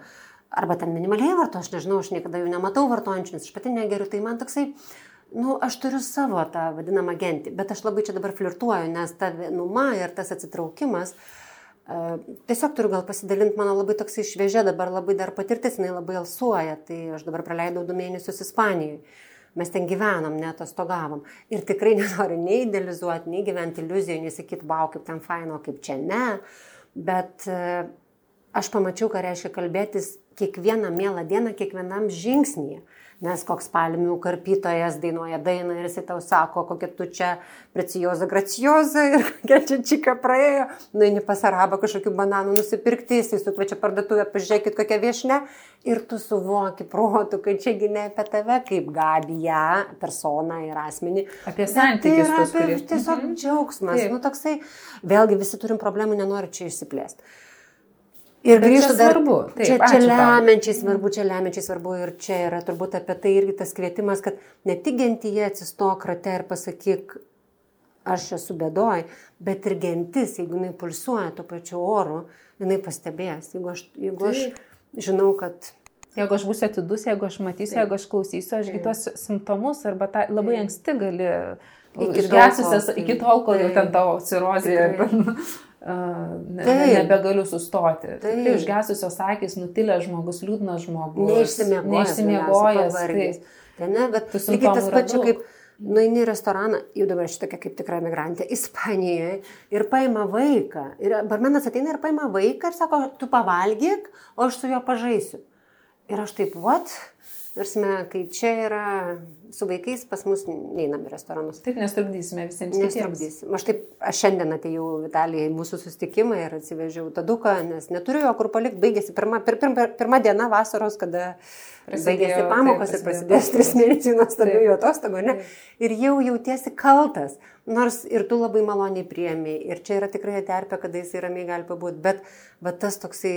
Arba ten minimaliai varto, aš nežinau, aš niekada jų nematau vartojančių, nes aš pati negeriu, tai man toksai, nu, aš turiu savo tą vadinamą gentį, bet aš labai čia dabar flirtuoju, nes ta vienuma ir tas atsitraukimas, uh, Tiesiog turiu gal pasidalinti, mano labai toksai šviežia dabar labai dar patirtis, jinai labai alsuoja, tai aš dabar praleidau du mėnesius Ispanijoje. Mes ten gyvenom, net atostogavom. Ir tikrai nenoriu nei idealizuoti, nei gyventi iliuzijoje, nei sakyti, wow, kaip ten faino, kaip čia ne. Bet e, aš pamačiau, ką reiškia kalbėtis kiekvieną mielą dieną, kiekvienam žingsnyje nes koks palmių karpytojas dainuoja dainą ir jisai tau sako, kokia tu čia precijoza gracioza ir kokia čia čika praėjo, nueini pas arabą kažkokių bananų nusipirkti, jisai sukvečia parduotuvę, pažiūrėkit kokią viešinę ir tu suvoki protų, kad čiagi ne apie tave kaip gabiją, personą ir asmenį. Apie santykius. Tai yra apie tiesiog mhm. džiaugsmas. Taip. Nu, toksai, vėlgi visi turim problemų, nenoriu čia išsiplėsti. Ir grįžtu dar. Svarbu. Taip, čia, čia lemiančiai svarbu, čia lemiančiai svarbu ir čia yra turbūt apie tai irgi tas kvietimas, kad ne tik gentyje atsistok rate ir pasakyk, aš esu bedoj, bet ir gentis, jeigu jinai pulsuoja tuo pačiu oru, jinai pastebės. Jeigu aš, jeigu aš žinau, kad Jeigu aš būsiu atidus, jeigu aš matysiu, jeigu aš klausysiu, aš kitos simptomus arba tą labai anksti gali išgesusias iki tol, kol jau ten tavo cirozė ne, nebegaliu sustoti. Taip. Tai užgesusios akis, nutilęs žmogus, liūdnas žmogus. Neišsimiegojęs. Neišsimiegojęs. Tai, ne, bet lygiai tas pats, kaip nueini į restoraną, jau dabar šitokia kaip tikra migrantė, Ispanijoje, ir paima vaiką. Ir barmenas ateina ir paima vaiką ir sako, tu pavalgyk, o aš su juo pažaisiu. Ir aš taip, what? Tarsime, kai čia yra su vaikais, pas mus neinam į restoranus. Taip, nestrukdysime visiems. Nestrukdysim. Aš taip, aš šiandien atėjau Vitalijai į mūsų susitikimą ir atsivežiau taduką, nes neturiu jo kur palikti. Baigėsi pirma, pir, pirma, pirma diena vasaros, kada baigėsi pamokos taip, ir prasidės tris mėnesių nuostabių atostogų, ne? Ir jau jautiesi kaltas, nors ir tu labai maloniai priemi, ir čia yra tikrai terpė, kada jis ramiai gali pabūti, bet, bet tas toksai,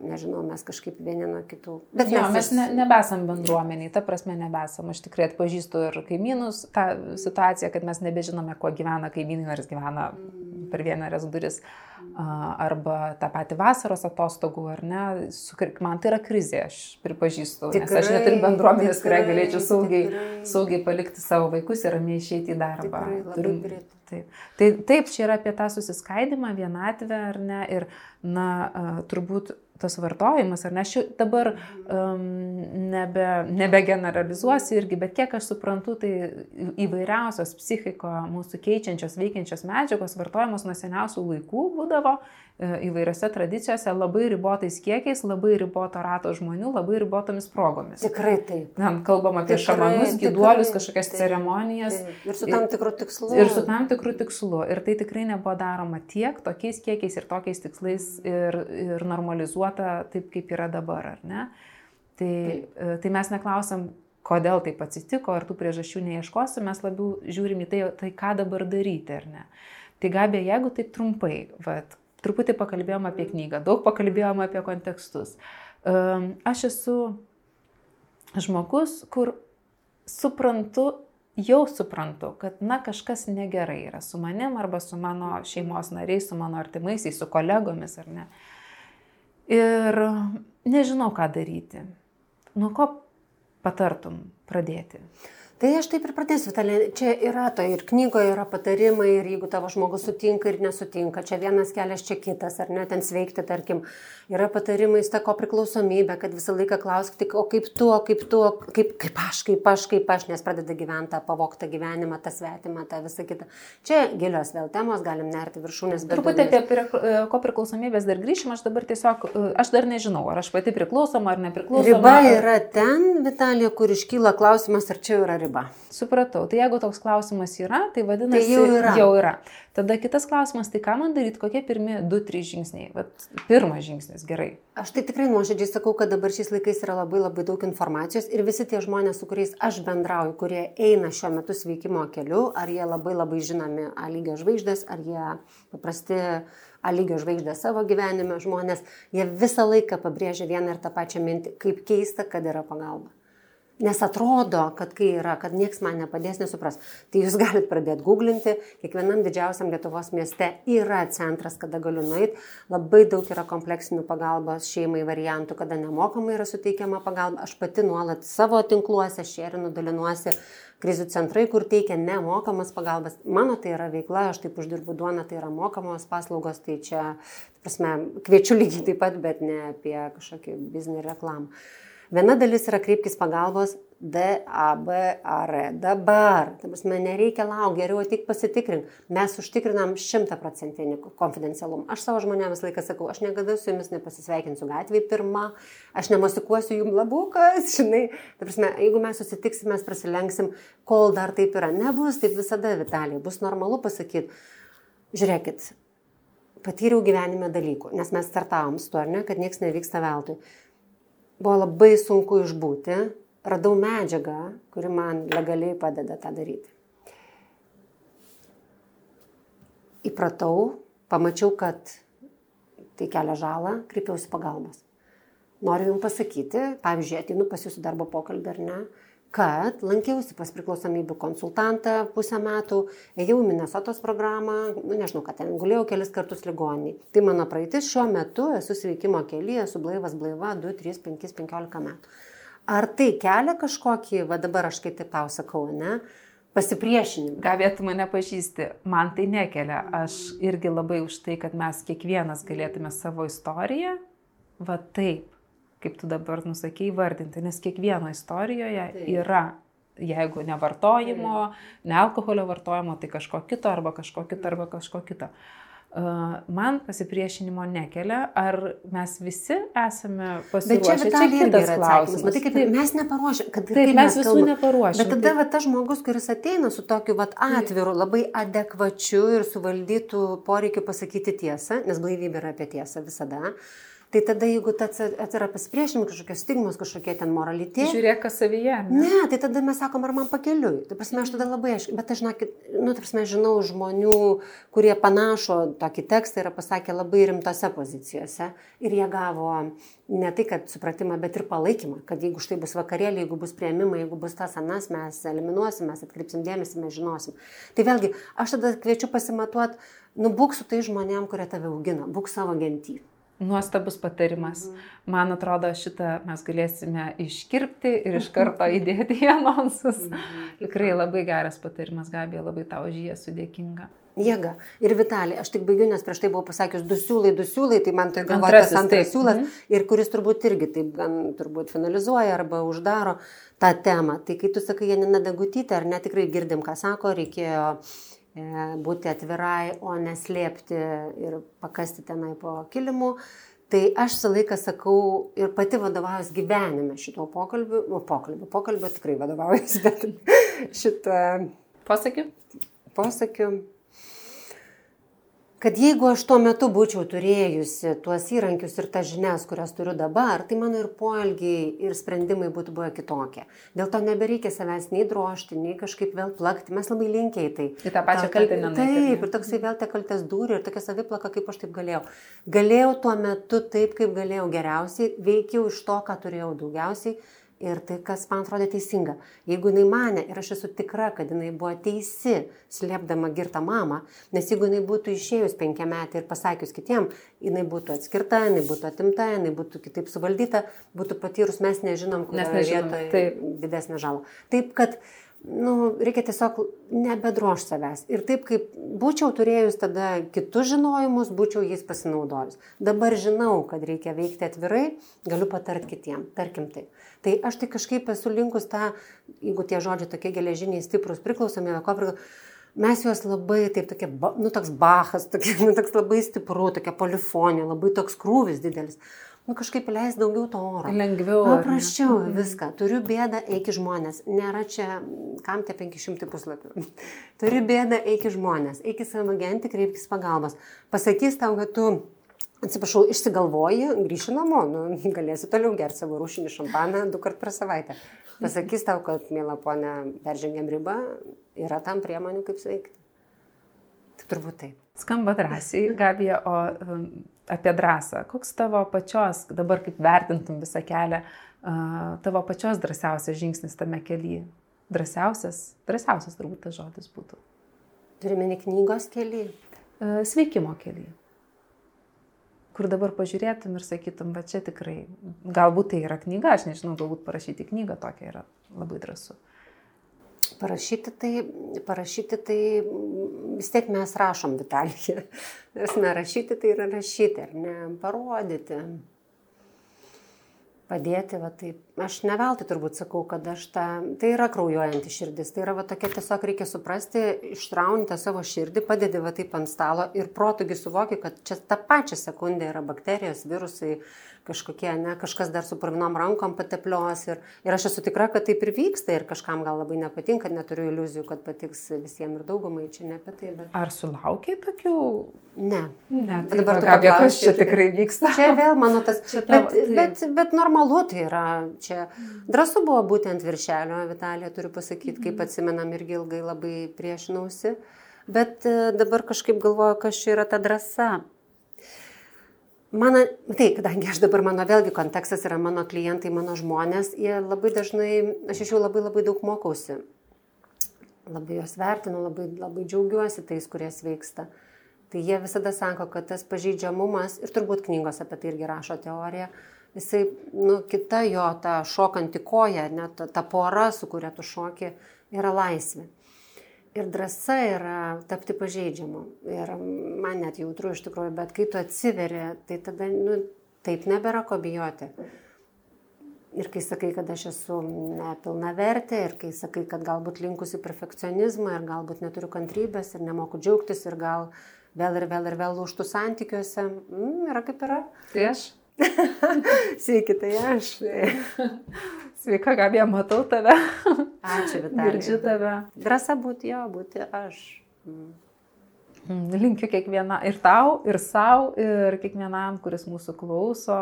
nežinau, mes kažkaip vieni nuo kitų. Bet jo, mes ne, nebesam bendruomeniai, ta prasme nebesam, aš tikrai atpažįstu ir kaimynus tą situaciją, kad mes nebežinome, kuo gyvena kaimynai, ar jis gyvena per vienerias duris. Arba tą patį vasaros atostogų, ar ne, man tai yra krizė, aš pripažįstu, tikrai, nes aš neturiu bendruomenės, kurią galėčiau saugiai, tikrai. saugiai palikti savo vaikus ir ramiai išeiti į darbą. Tikrai, Taip. Tai taip, čia yra apie tą susiskaidimą, vienatvę, ar ne, ir, na, turbūt tas vartojimas, ar ne, aš dabar um, nebe, nebegeneralizuosiu irgi, bet kiek aš suprantu, tai įvairiausios psichiko mūsų keičiančios, veikiančios medžiagos vartojamos nuo seniausių laikų būdavo įvairiose tradicijose labai ribotais kiekiais, labai riboto rato žmonių, labai ribotomis progomis. Tikrai taip. Na, kalbam apie tikrai, šamanus, gyduolius, kažkokias taip, ceremonijas. Taip. Ir su tam tikru tikslu. Ir su tam tikru tikslu. Ir tai tikrai nebuvo daroma tiek, tokiais kiekiais ir tokiais tikslais ir, ir normalizuota taip, kaip yra dabar, ar ne? Tai, taip. E, tai mes neklausom, kodėl taip atsitiko, ar tų priežasčių neieškosim, mes labiau žiūrim į tai, tai ką dabar daryti, ar ne. Tai gabė, jeigu taip trumpai, vat, truputį pakalbėjom apie knygą, daug pakalbėjom apie kontekstus. Aš esu žmogus, kur suprantu, jau suprantu, kad na kažkas negerai yra su manim arba su mano šeimos nariais, su mano artimaisiais, su kolegomis ar ne. Ir nežinau, ką daryti. Nuo ko patartum pradėti? Tai aš taip ir pradėsiu, Vitalė. Čia yra to ir knygoje yra patarimai, ir jeigu tavo žmogus sutinka ir nesutinka, čia vienas kelias, čia kitas, ar ne, ten sveikti, tarkim, yra patarimai, stako priklausomybė, kad visą laiką klausk tik, o kaip tu, o kaip tu, kaip, kaip aš, kaip aš, kaip aš, nes pradeda gyventi tą pavoktą gyvenimą, tą svetimą, tą visą kitą. Čia gilios vėl temos, galim nerti viršūnės. Truputį apie prie, ko priklausomybės dar grįšim, aš dabar tiesiog, aš dar nežinau, ar aš pati priklausoma ar nepriklausoma. Riba yra ten, Vitalija, kur iškyla klausimas, ar čia yra riba riba. Supratau. Tai jeigu toks klausimas yra, tai vadinasi, tai jau yra. Jau yra. Tada kitas klausimas, tai ką man daryti, kokie pirmi 2-3 žingsniai? Vat pirmas žingsnis, gerai. Aš tai tikrai nuoširdžiai sakau, kad dabar šiais laikais yra labai labai daug informacijos ir visi tie žmonės, su kuriais aš bendrauju, kurie eina šiuo metu sveikimo keliu, ar jie labai labai žinomi A lygio žvaigždės, ar jie paprasti A lygio žvaigždė savo gyvenime žmonės, jie visą laiką pabrėžia vieną ir tą pačią mintį, kaip keista, kad yra pagalba. Nes atrodo, kad kai yra, kad niekas man nepadės, nesupras. Tai jūs galite pradėti googlinti, kiekvienam didžiausiam Lietuvos mieste yra centras, kada galiu nueiti. Labai daug yra kompleksinių pagalbos šeimai variantų, kada nemokamai yra suteikiama pagalba. Aš pati nuolat savo tinkluose šerinu, dalinuosi krizių centrai, kur teikia nemokamas pagalbas. Mano tai yra veikla, aš taip uždirbu duoną, tai yra mokamos paslaugos, tai čia, prasme, kviečiu lygiai taip pat, bet ne apie kažkokį biznį reklamą. Viena dalis yra kreipkis pagalbos DABR. Dabar, ta prasme, nereikia laukti, geriau tik pasitikrink. Mes užtikrinam šimtaprocentinį konfidencialumą. Aš savo žmonėms visą laiką sakau, aš niekada su jumis nepasisveikinsiu gatvėje pirmą, aš nemasikuosiu jum labukas, žinai. Ta prasme, jeigu mes susitiksim, mes prasilenksim, kol dar taip yra. Nebus taip visada, Vitalija, bus normalu pasakyti. Žiūrėkit, patyriau gyvenime dalykų, nes mes startavom su tuo, ar ne, kad niekas nevyksta veltui buvo labai sunku išbūti, radau medžiagą, kuri man legaliai padeda tą daryti. Įpratau, pamačiau, kad tai kelia žalą, kreipiausi pagalbos. Noriu Jums pasakyti, pavyzdžiui, ateinu pas Jūsų darbo pokalbį ar ne, kad lankiausi pas priklausomybių konsultantą pusę metų, ėjau į Minnesotos programą, nu, nežinau, kad ten guliau kelis kartus ligoniai. Tai mano praeitis šiuo metu esu sveikimo kelyje, esu blaivas blaiva 2, 3, 5, 15 metų. Ar tai kelia kažkokį, va dabar aš kaip tik tau sakau, ne, pasipriešinimą? Gavėtų mane pažįsti, man tai nekelia. Aš irgi labai už tai, kad mes kiekvienas galėtume savo istoriją, va taip, kaip tu dabar nusakei, vardinti, nes kiekvieno istorijoje Taip. yra, jeigu ne vartojimo, ne alkoholio vartojimo, tai kažko kito arba kažko kito arba kažko kito. Man pasipriešinimo nekelia, ar mes visi esame pasiruošę. Bet čia, čia kitas klausimas. Matai, kaip mes neparuošėm, kad taip, taip mes visų neparuošėm. Bet tada va, tas žmogus, kuris ateina su tokiu va, atviru, labai adekvačiu ir suvaldytų poreikiu pasakyti tiesą, nes blaivybė yra apie tiesą visada. Uh, Tai tada, jeigu atsira pasipriešinimas, kažkokios stigmos, kažkokie ten moralitė. Žiūrėk, kas savyje. Ne? ne, tai tada mes sakom, ar man pakeliui. Tai prasme, aš tada labai aiškiai, bet aš, žinokit, nu, tai prasme, žinau žmonių, kurie panašo tokį tekstą yra pasakę labai rimtose pozicijose ir jie gavo ne tai, kad supratimą, bet ir palaikymą, kad jeigu štai bus vakarėlė, jeigu bus prieimimai, jeigu bus tas anas, mes eliminuosim, mes atkreipsim dėmesį, mes žinosim. Tai vėlgi, aš tada kviečiu pasimatuoti, nu būk su tai žmonėm, kurie tave augina, būk savo gentį. Nuostabus patarimas. Mhm. Man atrodo, šitą mes galėsime iškirpti ir iš karto įdėti į anonsus. Mhm. Tikrai labai geras patarimas, Gabija, labai tau už jį esu dėkinga. Jėga. Ir Vitalė, aš tik baigiu, nes prieš tai buvau pasakius du siūlai, du siūlai, tai man tai galvoja tas antras siūlas, mm. ir kuris turbūt irgi taip gan turbūt finalizuoja arba uždaro tą temą. Tai kai tu sakai, Janina Dagutytė, ar netikrai girdim, ką sako, reikėjo uh, būti atvirai, o neslėpti ir pakasti tenai po kilimu. Tai aš visą laiką sakau ir pati vadovaujuosi gyvenime šito pokalbiu, nu, pokalbiu, pokalbiu tikrai vadovaujuosi, bet šitą posakiu. Posakiu kad jeigu aš tuo metu būčiau turėjusi tuos įrankius ir tas žinias, kurias turiu dabar, tai mano ir poelgiai ir sprendimai būtų buvę kitokie. Dėl to nebereikia savęs nei drošti, nei kažkaip vėl plakti. Mes labai linkiai tai. Į tą pačią kaltę nenaudoju. Taip, ir toksai vėl te kaltės durį ir tokia saviplaka, kaip aš taip galėjau. Galėjau tuo metu taip, kaip galėjau geriausiai, veikiau iš to, ką turėjau daugiausiai ir tai, kas man atrodė teisinga. Jeigu jinai mane ir aš esu tikra, kad jinai buvo teisi, slėpdama girtą mamą, nes jeigu jinai būtų išėjus penkiametį ir pasakius kitiem, jinai būtų atskirta, jinai būtų atimta, jinai būtų kitaip suvaldyta, būtų patyrus, mes nežinom, kurioje vietoje didesnė žala. Taip, kad nu, reikia tiesiog nebedroš savęs. Ir taip kaip būčiau turėjus tada kitus žinojimus, būčiau jais pasinaudojus. Dabar žinau, kad reikia veikti atvirai, galiu patart kitiem, tarkim taip. Tai aš tai kažkaip esu linkus tą, jeigu tie žodžiai tokie geležiniai stiprus priklausomi, ko priklausomi mes juos labai taip tokie, nu toks bahas, tokie, nu, toks labai stipru, tokia polifonija, labai toks krūvis didelis nu, kažkaip leis daugiau to oro. Lengviau. Paprasčiau mhm. viską. Turiu bėdą, eik žmonės. Nėra čia, kam tie 500 puslapių. Turiu bėdą, eik žmonės. Eik į savo agentį, kreipkis pagalbos. Pasakys tau, kad tu atsiprašau, išsigalvoji, grįši namo, nu, galėsi toliau gerti savo rūšinį šampaną du kart per savaitę. Pasakys tau, kad, mėla ponė, peržengėm ribą, yra tam priemonių, kaip sveikti. Tai turbūt taip. Skamba drąsiai, Gabija, o um, apie drąsą. Koks tavo pačios, dabar kaip vertintum visą kelią, tavo pačios drąsiausias žingsnis tame kelyje? Drąsiausias, drąsiausias turbūt tas žodis būtų. Turime knygos kelią. Sveikimo kelią. Kur dabar pažiūrėtum ir sakytum, va čia tikrai, galbūt tai yra knyga, aš nežinau, galbūt parašyti knygą tokia yra labai drąsu. Parašyti tai, parašyti tai vis tiek mes rašom Vitalijai. Nes nerašyti tai yra rašyti, ar ne, parodyti padėti, va taip. Aš ne veltui turbūt sakau, kad aš tą, tai yra kraujuojanti širdis, tai yra va tokia tiesiog reikia suprasti, ištrauni tą savo širdį, padedi va taip ant stalo ir protugi suvoki, kad čia tą pačią sekundę yra bakterijos, virusai, kažkokie, ne, kažkas dar su purvinom rankom pateplios ir, ir aš esu tikra, kad taip ir vyksta ir kažkam gal labai nepatinka, neturiu iliuzijų, kad patiks visiems ir daugumai, čia ne apie tai. Bet... Ar sulaukiai tokių? Ne. Ne, tai dabar tu apie kas čia tikrai vyksta. Čia vėl mano tas, čia tavo, bet, tai... bet, bet normalu tai yra, čia drąsu buvo būtent viršelio, Vitalija turiu pasakyti, kaip mhm. atsimenam irgi ilgai labai priešinausi, bet e, dabar kažkaip galvoju, kas čia yra ta drąsa. Mano, tai, kadangi aš dabar mano vėlgi kontekstas yra mano klientai, mano žmonės, jie labai dažnai, aš iš jų labai labai daug mokausi. Labai juos vertinu, labai, labai džiaugiuosi tais, kurie sveiksta. Tai jie visada sako, kad tas pažeidžiamumas, ir turbūt knygos apie tai irgi rašo teoriją, jisai, nu, kita jo, ta šokanti koja, net ta, ta pora, su kuria tu šoki, yra laisvė. Ir drąsa yra tapti pažeidžiamu. Ir man net jautru iš tikrųjų, bet kai tu atsiveri, tai tada, nu, taip nebėra ko bijoti. Ir kai sakai, kad aš esu nepilna vertė, ir kai sakai, kad galbūt linkusi perfekcionizmą, ir galbūt neturiu kantrybės, ir nemoku džiaugtis, ir gal vėl ir vėl ir vėl lūštų santykiuose, mm, yra kaip yra. Tai aš. Sveiki, tai aš. Sveika, Gabija, matau tave. Ačiū, Vitalija. Girdžiu tave. Drąsa būti jo, būti aš. Mm. Linkiu kiekvieną ir tau, ir savo, ir kiekvienam, kuris mūsų klauso,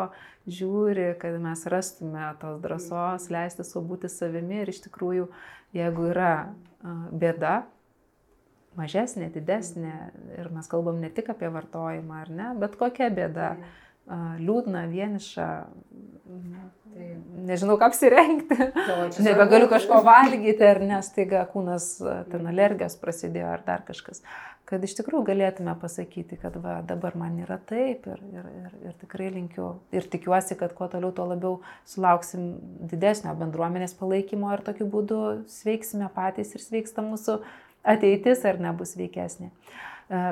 žiūri, kad mes rastume tos drąsos, leisti savo būti savimi ir iš tikrųjų, jeigu yra bėda, mažesnė, didesnė, ir mes kalbam ne tik apie vartojimą, ar ne, bet kokia bėda, liūdna, vieniša, Tai nežinau, ką apsirengti. Nebegaliu kažko valgyti, ar nes taiga kūnas ten alergijos prasidėjo, ar dar kažkas. Kad iš tikrųjų galėtume pasakyti, kad va, dabar man yra taip ir, ir, ir, ir tikrai linkiu ir tikiuosi, kad kuo toliau, tuo labiau sulauksim didesnio bendruomenės palaikymo ir tokiu būdu sveiksime patys ir sveiksta mūsų ateitis ar nebus veikesnė.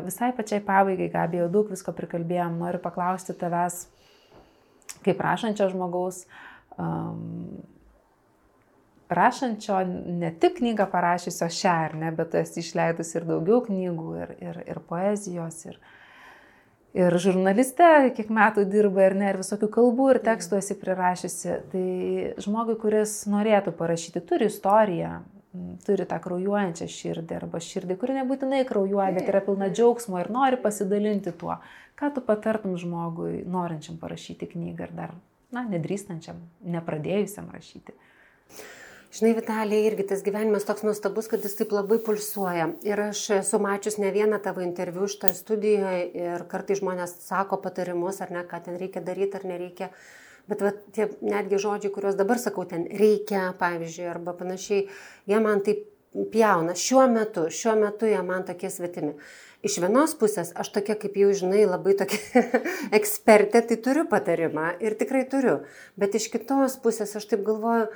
Visai pačiai pabaigai, Gabija, daug visko prikalbėjom, noriu paklausti tavęs kaip rašančio žmogaus, um, rašančio ne tik knygą parašysio šią ar ne, bet esi išleidus ir daugiau knygų, ir, ir, ir poezijos, ir, ir žurnaliste, kiek metų dirba ir ne, ir visokių kalbų ir tekstų esi prirašysi. Tai žmogui, kuris norėtų parašyti, turi istoriją, turi tą kraujuojančią širdį arba širdį, kuri nebūtinai kraujuoja, bet yra pilna džiaugsmo ir nori pasidalinti tuo. Ką tu patartum žmogui, norinčiam parašyti knygą ir dar, na, nedrįstančiam, nepradėjusiam rašyti? Žinai, Vitalija, irgi tas gyvenimas toks nuostabus, kad jis taip labai pulsuoja. Ir aš esu mačius ne vieną tavo interviu šitoje studijoje ir kartai žmonės sako patarimus, ar ne, ką ten reikia daryti ar nereikia. Bet va, tie netgi žodžiai, kuriuos dabar sakau, ten reikia, pavyzdžiui, arba panašiai, jie man taip pjauna. Šiuo metu, šiuo metu jie man tokie svetimi iš vienos pusės aš tokia, kaip jau žinai, labai tokia ekspertė, tai turiu patarimą ir tikrai turiu. Bet iš kitos pusės aš taip galvoju,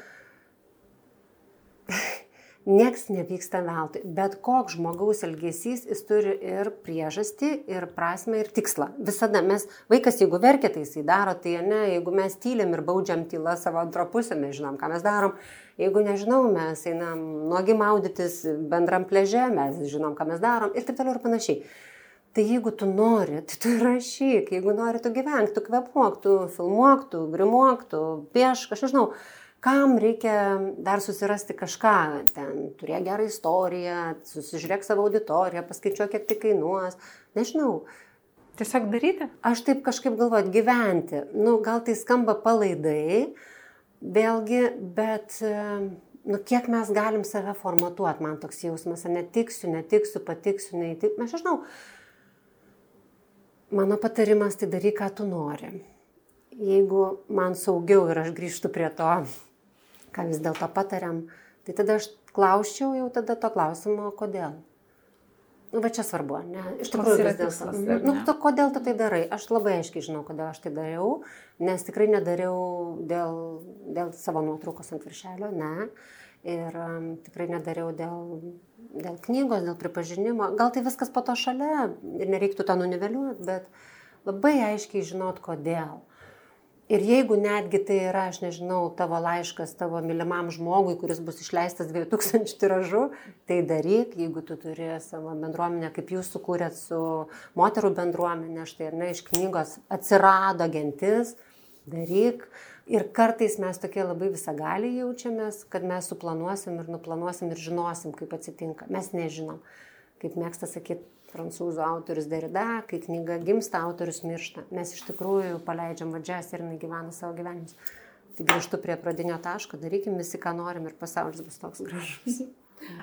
nieks nevyksta veltui. Bet koks žmogaus elgesys, jis turi ir priežastį, ir prasme, ir tikslą. Visada mes, vaikas, jeigu verkia, tai jisai daro, tai ne, jeigu mes tyliam ir baudžiam tylą savo antrą pusę, mes žinom, ką mes darom. Jeigu nežinau, mes einam nuogi maudytis bendram pleže, mes žinom, ką mes darom ir taip toliau ir panašiai. Tai jeigu tu nori, tai tu rašyk, jeigu nori, tu gyvenk, tu kvepuok, tu filmuok, tu grimuok, tu piešk, aš nežinau kam reikia dar susirasti kažką, ten turėk gerą istoriją, susižiūrėk savo auditoriją, paskaičiuok, kiek tai kainuos, nežinau. Tiesiog daryti? Aš taip kažkaip galvoju, gyventi. Nu, gal tai skamba palaidai, vėlgi, bet nu, kiek mes galim save formatuoti, man toks jausmas, netiksiu, netiksiu, patiksiu, neįtiksiu, aš nežinau. Mano patarimas tai daryk, ką tu nori. Jeigu man saugiau ir aš grįžtu prie to, ką vis dėlto patariam, tai tada aš klausčiau jau tada to klausimo, kodėl. Nu, va čia svarbu, ne? Iš tikrųjų, vis dėlto. Nu, tu, kodėl tu tai darai? Aš labai aiškiai žinau, kodėl aš tai dariau, nes tikrai nedariau dėl, dėl savo nuotraukos ant viršelio, ne. Ir um, tikrai nedariau dėl, dėl knygos, dėl pripažinimo. Gal tai viskas po to šalia ir nereiktų to nuniveliuoti, bet labai aiškiai žinot, kodėl. Ir jeigu netgi tai yra, aš nežinau, tavo laiškas tavo mylimam žmogui, kuris bus išleistas 2000 tiražų, tai daryk, jeigu tu turi savo bendruomenę, kaip jūs sukūrėt su moterų bendruomenė, štai ar ne, iš knygos atsirado gentis, daryk. Ir kartais mes tokie labai visagaliai jaučiamės, kad mes suplanuosim ir nuplanuosim ir žinosim, kaip atsitinka. Mes nežinom. Kaip mėgsta sakyti prancūzų autorius Derida, kai knyga gimsta, autorius miršta. Mes iš tikrųjų paleidžiam vadžias ir jinai gyvena savo gyvenimus. Tai grįžtu prie pradinio taško, darykim visi, ką norim ir pasaulis bus toks gražus.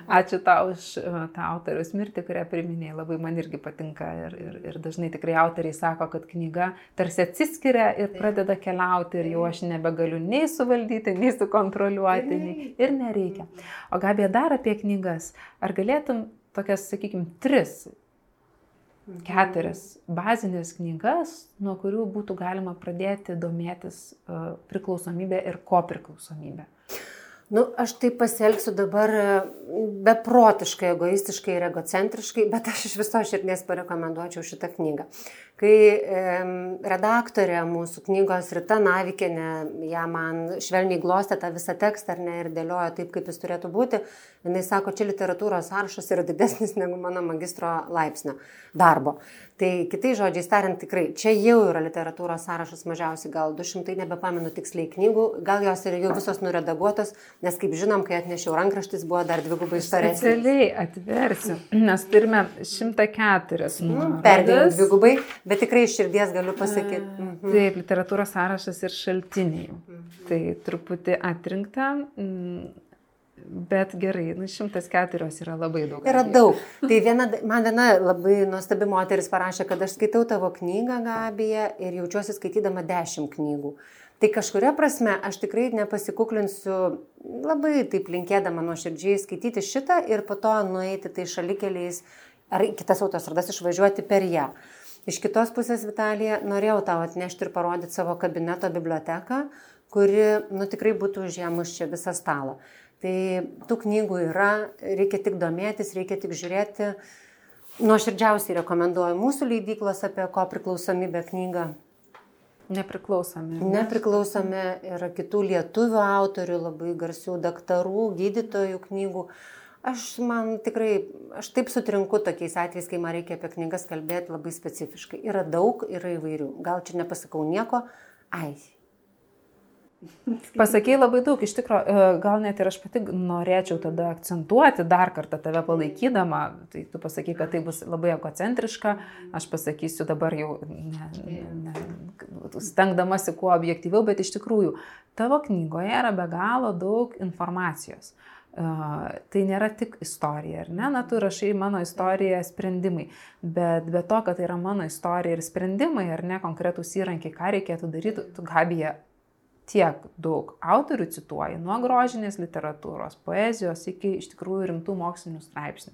Ačiū tau už e, tą autoriaus mirtį, kurią priminėjai, labai man irgi patinka ir, ir, ir dažnai tikrai autoriai sako, kad knyga tarsi atsiskiria ir pradeda keliauti ir jau aš nebegaliu nei suvaldyti, nei sukontroliuoti nei, ir nereikia. O Gabė dar apie knygas, ar galėtum tokias, sakykime, tris keturias bazinės knygas, nuo kurių būtų galima pradėti domėtis e, priklausomybė ir kopriklausomybė. Nu, aš taip pasielgsiu dabar e, beprotiškai, egoistiškai ir egocentriškai, bet aš iš viso širdies parekomenduočiau šitą knygą. Kai redaktorė mūsų knygos Rita Navikinė, ją man švelniai glostė tą visą tekstą ar ne ir dėliojo taip, kaip jis turėtų būti, jinai sako, čia literatūros sąrašas yra didesnis negu mano magistro laipsnio darbo. Tai kitai žodžiai tariant, tikrai čia jau yra literatūros sąrašas mažiausiai gal 200, nebepamenu tiksliai knygų, gal jos yra jau visos nuredaguotos, nes kaip žinom, kai atnešiau rankraštis, buvo dar dvigubai storesnis. Specialiai atversiu, nes turime 104. Nu, Perdėjau dvigubai, bet tikrai iš širdies galiu pasakyti. Mhm. Taip, literatūros sąrašas ir šaltiniai. Mhm. Tai truputį atrinkta. Mm, Bet gerai, nu 104 yra labai daug. Yra daug. Tai viena, man viena labai nuostabi moteris parašė, kad aš skaitau tavo knygą, Gabija, ir jaučiuosi skaitydama 10 knygų. Tai kažkuria prasme aš tikrai nepasikuklinsiu labai taip linkėdama nuoširdžiai skaityti šitą ir po to nueiti tai šalikeliais ar kitas autostradas išvažiuoti per ją. Iš kitos pusės, Vitalija, norėjau tau atnešti ir parodyti savo kabineto biblioteką, kuri, nu, tikrai būtų užėmus čia visą stalą. Tai tų knygų yra, reikia tik domėtis, reikia tik žiūrėti. Nuoširdžiausiai rekomenduoju mūsų leidyklos apie ko priklausomybę knygą. Nepriklausomi. Ne? Nepriklausomi yra kitų lietuvių autorių, labai garsių daktarų, gydytojų knygų. Aš man tikrai, aš taip sutrinku tokiais atvejais, kai man reikia apie knygas kalbėti labai specifiškai. Yra daug, yra įvairių. Gal čia nepasakau nieko. Ai, Pasakėjai labai daug, iš tikrųjų, e, gal net ir aš pati norėčiau tada akcentuoti dar kartą tave palaikydama, tai tu pasakai, kad tai bus labai egocentriška, aš pasakysiu dabar jau ne, ne, stengdamasi kuo objektyviau, bet iš tikrųjų tavo knygoje yra be galo daug informacijos. Uh, tai nėra tik istorija, ar ne? Na, tu rašai mano istoriją sprendimai, bet be to, kad tai yra mano istorija ir sprendimai, ar ne, konkretūs įrankiai, ką reikėtų daryti, tu gabija tiek daug autorių cituoji, nuo grožinės literatūros, poezijos iki iš tikrųjų rimtų mokslinių straipsnių.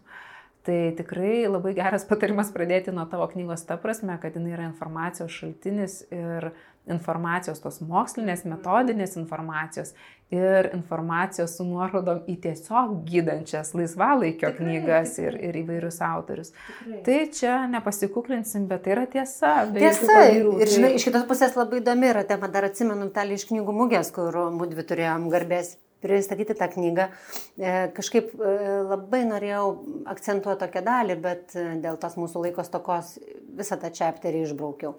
Tai tikrai labai geras patarimas pradėti nuo tavo knygos ta prasme, kad jinai yra informacijos šaltinis ir informacijos, tos mokslinės, metodinės informacijos ir informacijos su nuorodom į tiesiog gydančias laisvalaikio tikrai, knygas. Ir, ir įvairius autorius. Tikrai. Tai čia nepasikuklinsim, bet tai yra tiesa. Tiesa. Ir tai žinai, iš kitos pusės labai įdomi yra tema, dar atsimenu tą iš knygų mugės, kur mūdvi turėjom garbės pristatyti tą knygą. E, kažkaip e, labai norėjau akcentuoti tokią dalį, bet e, dėl tos mūsų laikos tokos visą tą čepterį išbraukiau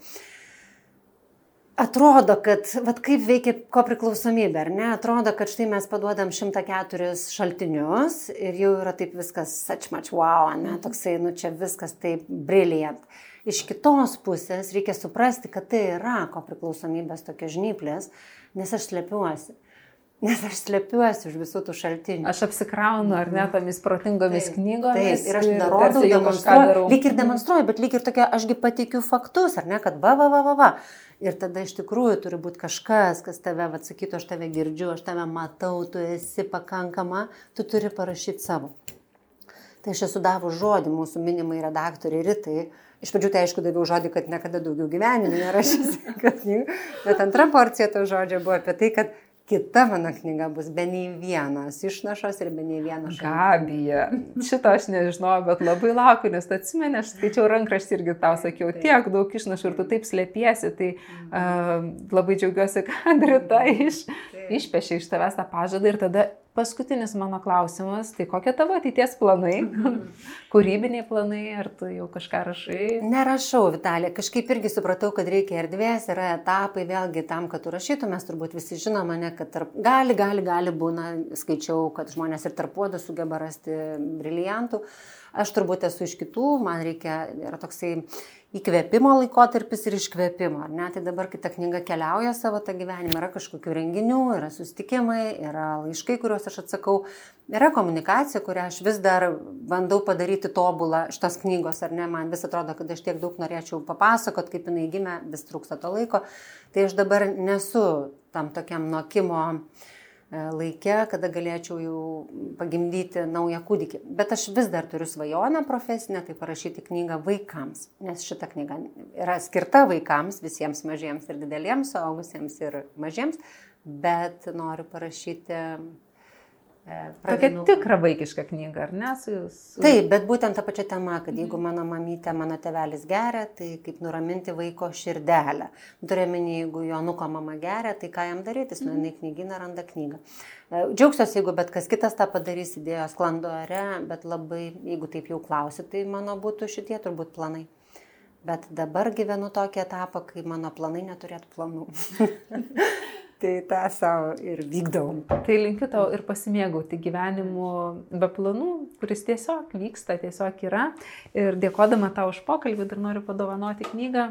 atrodo, kad, vad kaip veikia ko priklausomybė, ar ne? Atrodo, kad štai mes paduodam 104 šaltinius ir jau yra taip viskas such much wow, ne? Toksai, nu čia viskas taip brilliant. Iš kitos pusės reikia suprasti, kad tai yra ko priklausomybės tokia žnyplės, nes aš slepiuosi. Nes aš slepiuosi už visų tų šaltinių. Aš apsikraunu, ar ne, tomis protingomis Taip, knygomis. Taip, ir aš kažką demonstruoju. Lyg ir demonstruoju, bet lyg ir tokia, ašgi pateikiu faktus, ar ne, kad va, va, va, va, va. Ir tada iš tikrųjų turi būti kažkas, kas tave, va, sakytų, aš tave girdžiu, aš tave matau, tu esi pakankama, tu turi parašyti savo. Tai aš esu davus žodį mūsų minimai redaktoriai Ritai. Iš pradžių tai aišku daviau žodį, kad niekada daugiau gyvenime nerašysiu knygų, bet antra porcija to žodžio buvo apie tai, kad kita mano knyga bus be nei vienos išnašos ir be nei šaltinio. Gabija, šito aš nežinojau, bet labai laukiu, nes atsimeni, aš skaičiau rankraštį irgi tau sakiau, tiek daug išnašų ir tu taip slėpiesi, tai uh, labai džiaugiuosi, kad Rita iš, išpešė iš tavęs tą pažadą ir tada paskutinis mano klausimas, tai kokie tavo ateities planai, kūrybiniai planai, ar tu jau kažką rašai? Nerašau, Vitalija. Kažkaip irgi supratau, kad reikia erdvės, yra etapai, vėlgi tam, kad tu rašytum, mes turbūt visi žinome, ne, kad tarp, gali, gali, gali būna, skaičiau, kad žmonės ir tarpuodų sugeba rasti briliantų. Aš turbūt esu iš kitų, man reikia, yra toksai įkvėpimo laikotarpis ir iškvėpimo. ar Ne? Tai dabar, kai ta knyga keliauja savo tą gyvenimą, yra kažkokių renginių, yra susitikimai, yra laiškai, kuriuos aš atsakau, yra komunikacija, kurią aš vis dar bandau padaryti tobulą šitos knygos, ar ne, man vis atrodo, kad aš tiek daug norėčiau papasakot, kaip jinai gimė, vis trūksta to laiko. Tai aš dabar nesu tam tokiam nokimo laikė, kada galėčiau jau pagimdyti naują kūdikį. Bet aš vis dar turiu svajonę profesinę, tai parašyti knygą vaikams, nes šita knyga yra skirta vaikams, visiems mažiems ir dideliems, suaugusiems ir mažiems, bet noriu parašyti Tokia pradinukų. tikra vaikiška knyga, ar ne? Su, su... Taip, bet būtent ta pačia tema, kad jeigu mano mamytė, mano tevelis geria, tai kaip nuraminti vaiko širdelę. Turėminį, jeigu jo nuko mama geria, tai ką jam daryti, jis nueina į knyginą, randa knygą. E, Džiaugsiuosi, jeigu bet kas kitas tą padarys, idėjos klando ore, bet labai, jeigu taip jau klausi, tai mano būtų šitie turbūt planai. Bet dabar gyvenu tokį etapą, kai mano planai neturėtų planų. tai tą savo ir vykdau. Tai linkiu tau ir pasimėgauti gyvenimu be planų, kuris tiesiog vyksta, tiesiog yra. Ir dėkodama tau už pokalbį dar noriu padovanoti knygą.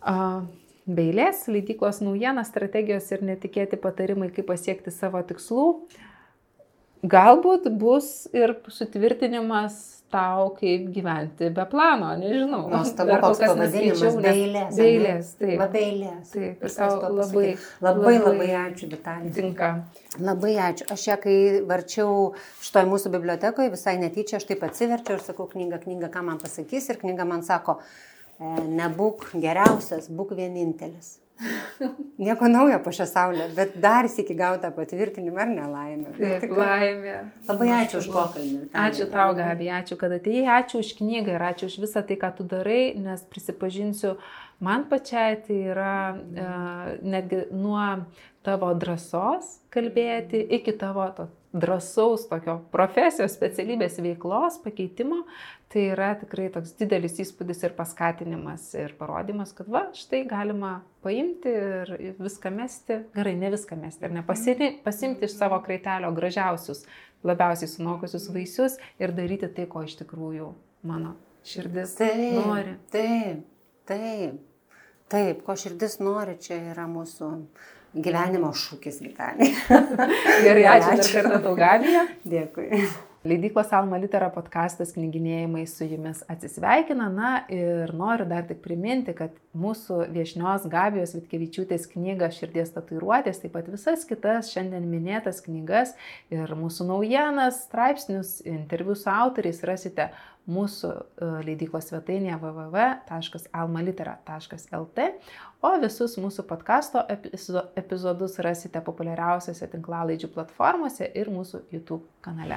Uh, Beilės, leidyklos naujienas, strategijos ir netikėti patarimai, kaip pasiekti savo tikslų. Galbūt bus ir sutvirtinimas tau, kaip gyventi be plano, nežinau. Nuostabu, koks pavadinimas. Beilės. Beilės, taip. Va, beilės. Taip, ir tau labai, labai, labai ačiū, Vitalija. Tinka. Labai ačiū. Aš ją, kai varčiau šitoj mūsų bibliotekoje, visai netyčia, aš taip atsiverčiau ir sakau, knyga, knyga, ką man pasakys. Ir knyga man sako, e, nebūk geriausias, būk vienintelis. Nieko naujo po šią saulę, bet dar iki gautą patvirtinimą ar nelaimę. Taip, laimė. Labai ačiū už pokalbį. Ačiū tau, Gabi, ačiū, kad atėjai, ačiū už knygą ir ačiū už visą tai, ką tu darai, nes prisipažinsiu, man pačiai tai yra e, netgi nuo tavo drąsos kalbėti iki tavo to drąsaus tokio profesijos specialybės veiklos pakeitimo, tai yra tikrai toks didelis įspūdis ir paskatinimas ir parodimas, kad va, štai galima paimti ir viską mesti, gerai, ne viską mesti, ar ne, pasiri, pasimti iš savo kraitelio gražiausius, labiausiai sunokusius vaisius ir daryti tai, ko iš tikrųjų mano širdis Taip, nori. Taip, taip, taip, ko širdis nori, čia yra mūsų gyvenimo šūkis gyvenime. Gerai, ačiū dar kartą tau, Gabija. Dėkui. Leidyklos Alma Litera podkastas knyginėjimai su jumis atsisveikina. Na ir noriu dar tik priminti, kad mūsų viešnios Gabijos Vitkevičiūtės knyga Širdies tatuiruotės, taip pat visas kitas šiandien minėtas knygas ir mūsų naujienas, straipsnius, interviu su autoriais rasite mūsų e, leidyklos svetainėje www.almalitera.lt, o visus mūsų podkasto epizo- epizodus rasite populiariausiose tinklalaidžių platformose ir mūsų YouTube kanale.